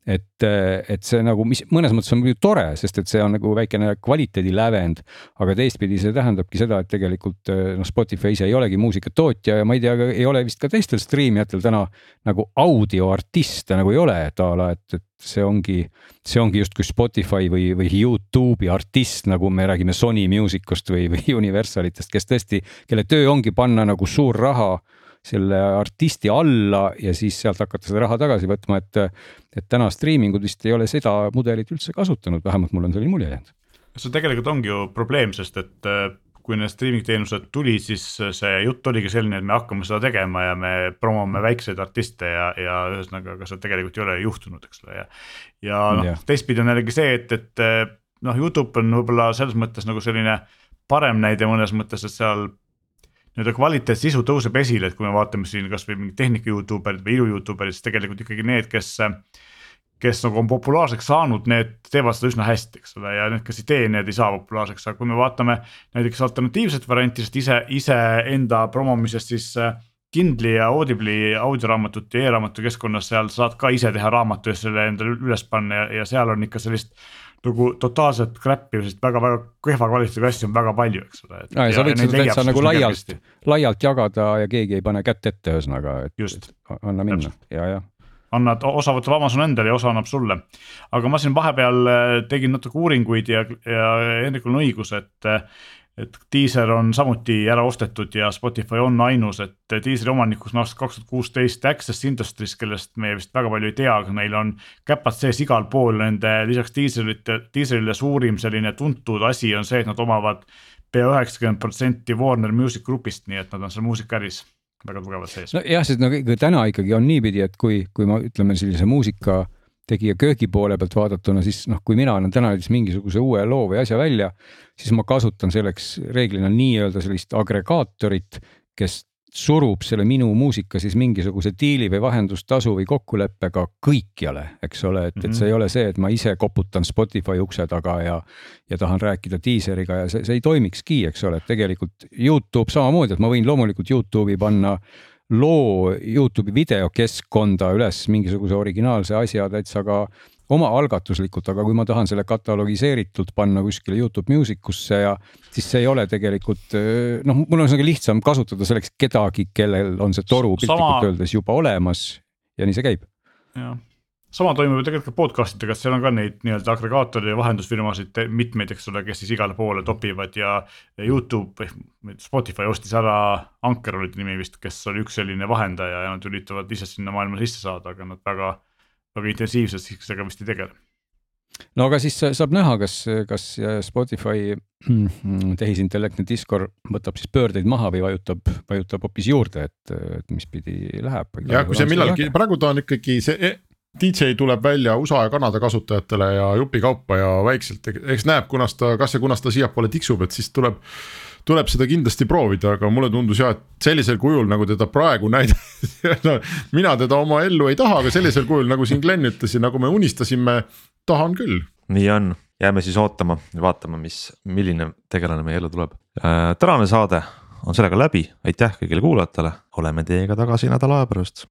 et, et see nagu, mis mõnes mõttes on muidugi tore, sest et see on nagu väikene kvaliteedilävend. aga teistpidi see tähendabki seda, et tegelikult noh, Spotify ise ei olegi muusikatootja ja ma ei tea, ei ole vist ka teistel striimijatel täna nagu audioartiste nagu ei ole, et a la, et, et see ongi, see ongi justkui Spotify või, või Youtube'i artist, nagu me räägime Sony Musicust või, või Universalitest, kes tõesti, kelle töö ongi panna nagu suur raha selle artisti alla ja siis sealt hakata seda raha tagasi võtma, et, et täna striimingud vist ei ole seda mudelit üldse kasutanud, vähemalt mul on selline mulje jäänud. see tegelikult ongi ju probleem, sest et äh, kui need streaming teenused tulid, siis see jutt oligi selline, et me hakkame seda tegema ja me promome väikseid artiste ja, ja ühesõnaga, aga seda tegelikult ei ole juhtunud, eks ole, ja. ja noh, teistpidi on jällegi see, et, et noh, Youtube on võib-olla selles mõttes nagu selline parem näide mõnes mõttes, et seal nii-öelda kvaliteetsisu tõuseb esile, et kui me vaatame siin kasvõi mingi tehnika Youtube erid või ilu Youtube erid, siis tegelikult ikkagi need, kes. kes nagu on populaarseks saanud, need teevad seda üsna hästi, eks ole, ja need, kes ei tee, need ei saa populaarseks, aga kui me vaatame näiteks alternatiivset varianti, sest ise, iseenda promomisest, siis. Kindli ja Audible'i audioraamatut ja e-raamatu keskkonnas, seal saad ka ise teha raamatu ja selle endale üles panna ja, ja seal on ikka sellist nagu totaalset crap'i, sest väga-väga kehva kvaliteediga asju on väga palju, eks ole. ja sa võid seda täitsa nagu laialt, laialt jagada ja keegi ei pane kätt ette, ühesõnaga, et anna minna ja, ja annad, osa võtab Amazon endale ja osa annab sulle. aga ma siin vahepeal äh, tegin natuke uuringuid ja, ja Hendrikul on õigus, et et Deezer on samuti ära ostetud ja Spotify on ainus, et Deezeri omanikus on aastast kaks tuhat kuusteist Access Industries, kellest meie vist väga palju ei tea, aga neil on käpad sees igal pool, nende lisaks Deezerite, Deezerile suurim selline tuntud asi on see, et nad omavad pea üheksakümmend protsenti Warner Music Groupist, nii et nad on seal muusikaäris väga tugevalt sees. nojah, sest no täna ikkagi on niipidi, et kui, kui ma ütleme sellise muusika tegija köögi poole pealt vaadatuna, siis noh, kui mina annan täna näiteks mingisuguse uue loo või asja välja, siis ma kasutan selleks reeglina nii-öelda sellist agregaatorit, kes surub selle minu muusika siis mingisuguse diili või vahendustasu või kokkuleppega kõikjale, eks ole, et et see ei ole see, et ma ise koputan Spotify ukse taga ja. ja tahan rääkida diiseriga ja see, see ei toimikski, eks ole, et tegelikult Youtube samamoodi, et ma võin loomulikult Youtube'i panna loo Youtube'i videokeskkonda üles mingisuguse originaalse asja täitsa ka omaalgatuslikult, aga kui ma tahan selle katalogiseeritult panna kuskile Youtube Music usse ja siis see ei ole tegelikult noh, mul on ühesõnaga lihtsam kasutada selleks kedagi, kellel on see toru piltlikult Sama... öeldes juba olemas ja nii see käib. jah sama toimub ju tegelikult ka podcast idega, et seal on ka neid nii-öelda agregaatori ja vahendusfirmasid mitmeid, eks ole, kes siis igale poole topivad ja. Youtube või Spotify ostis ära, Anker oli ta nimi vist, kes oli üks selline vahendaja ja nad üritavad ise sinna maailma sisse saada, aga nad väga, väga intensiivselt sellega vist ei tegele no aga siis saab näha, kas, kas Spotify tehisintellektne Discord võtab siis pöördeid maha või vajutab, vajutab hoopis juurde, et, et mis pidi läheb. ja kui see millalgi, praegu ta on ikkagi see DJ tuleb välja USA ja Kanada kasutajatele ja jupikaupa ja vaikselt, eks näeb, kunas ta, kas ja kunas ta siiapoole tiksub, et siis tuleb tuleb seda kindlasti proovida, aga mulle tundus jah, et sellisel kujul nagu teda praegu näidati no, mina teda oma ellu ei taha, aga sellisel kujul, nagu siin Glen ütles ja nagu me unistasime, tahan küll. nii on, jääme siis ootama ja vaatama, mis, milline tegelane meie ellu tuleb. Äh,. tänane saade on sellega läbi, aitäh kõigile kuulajatele, oleme teiega tagasi nädala aja pärast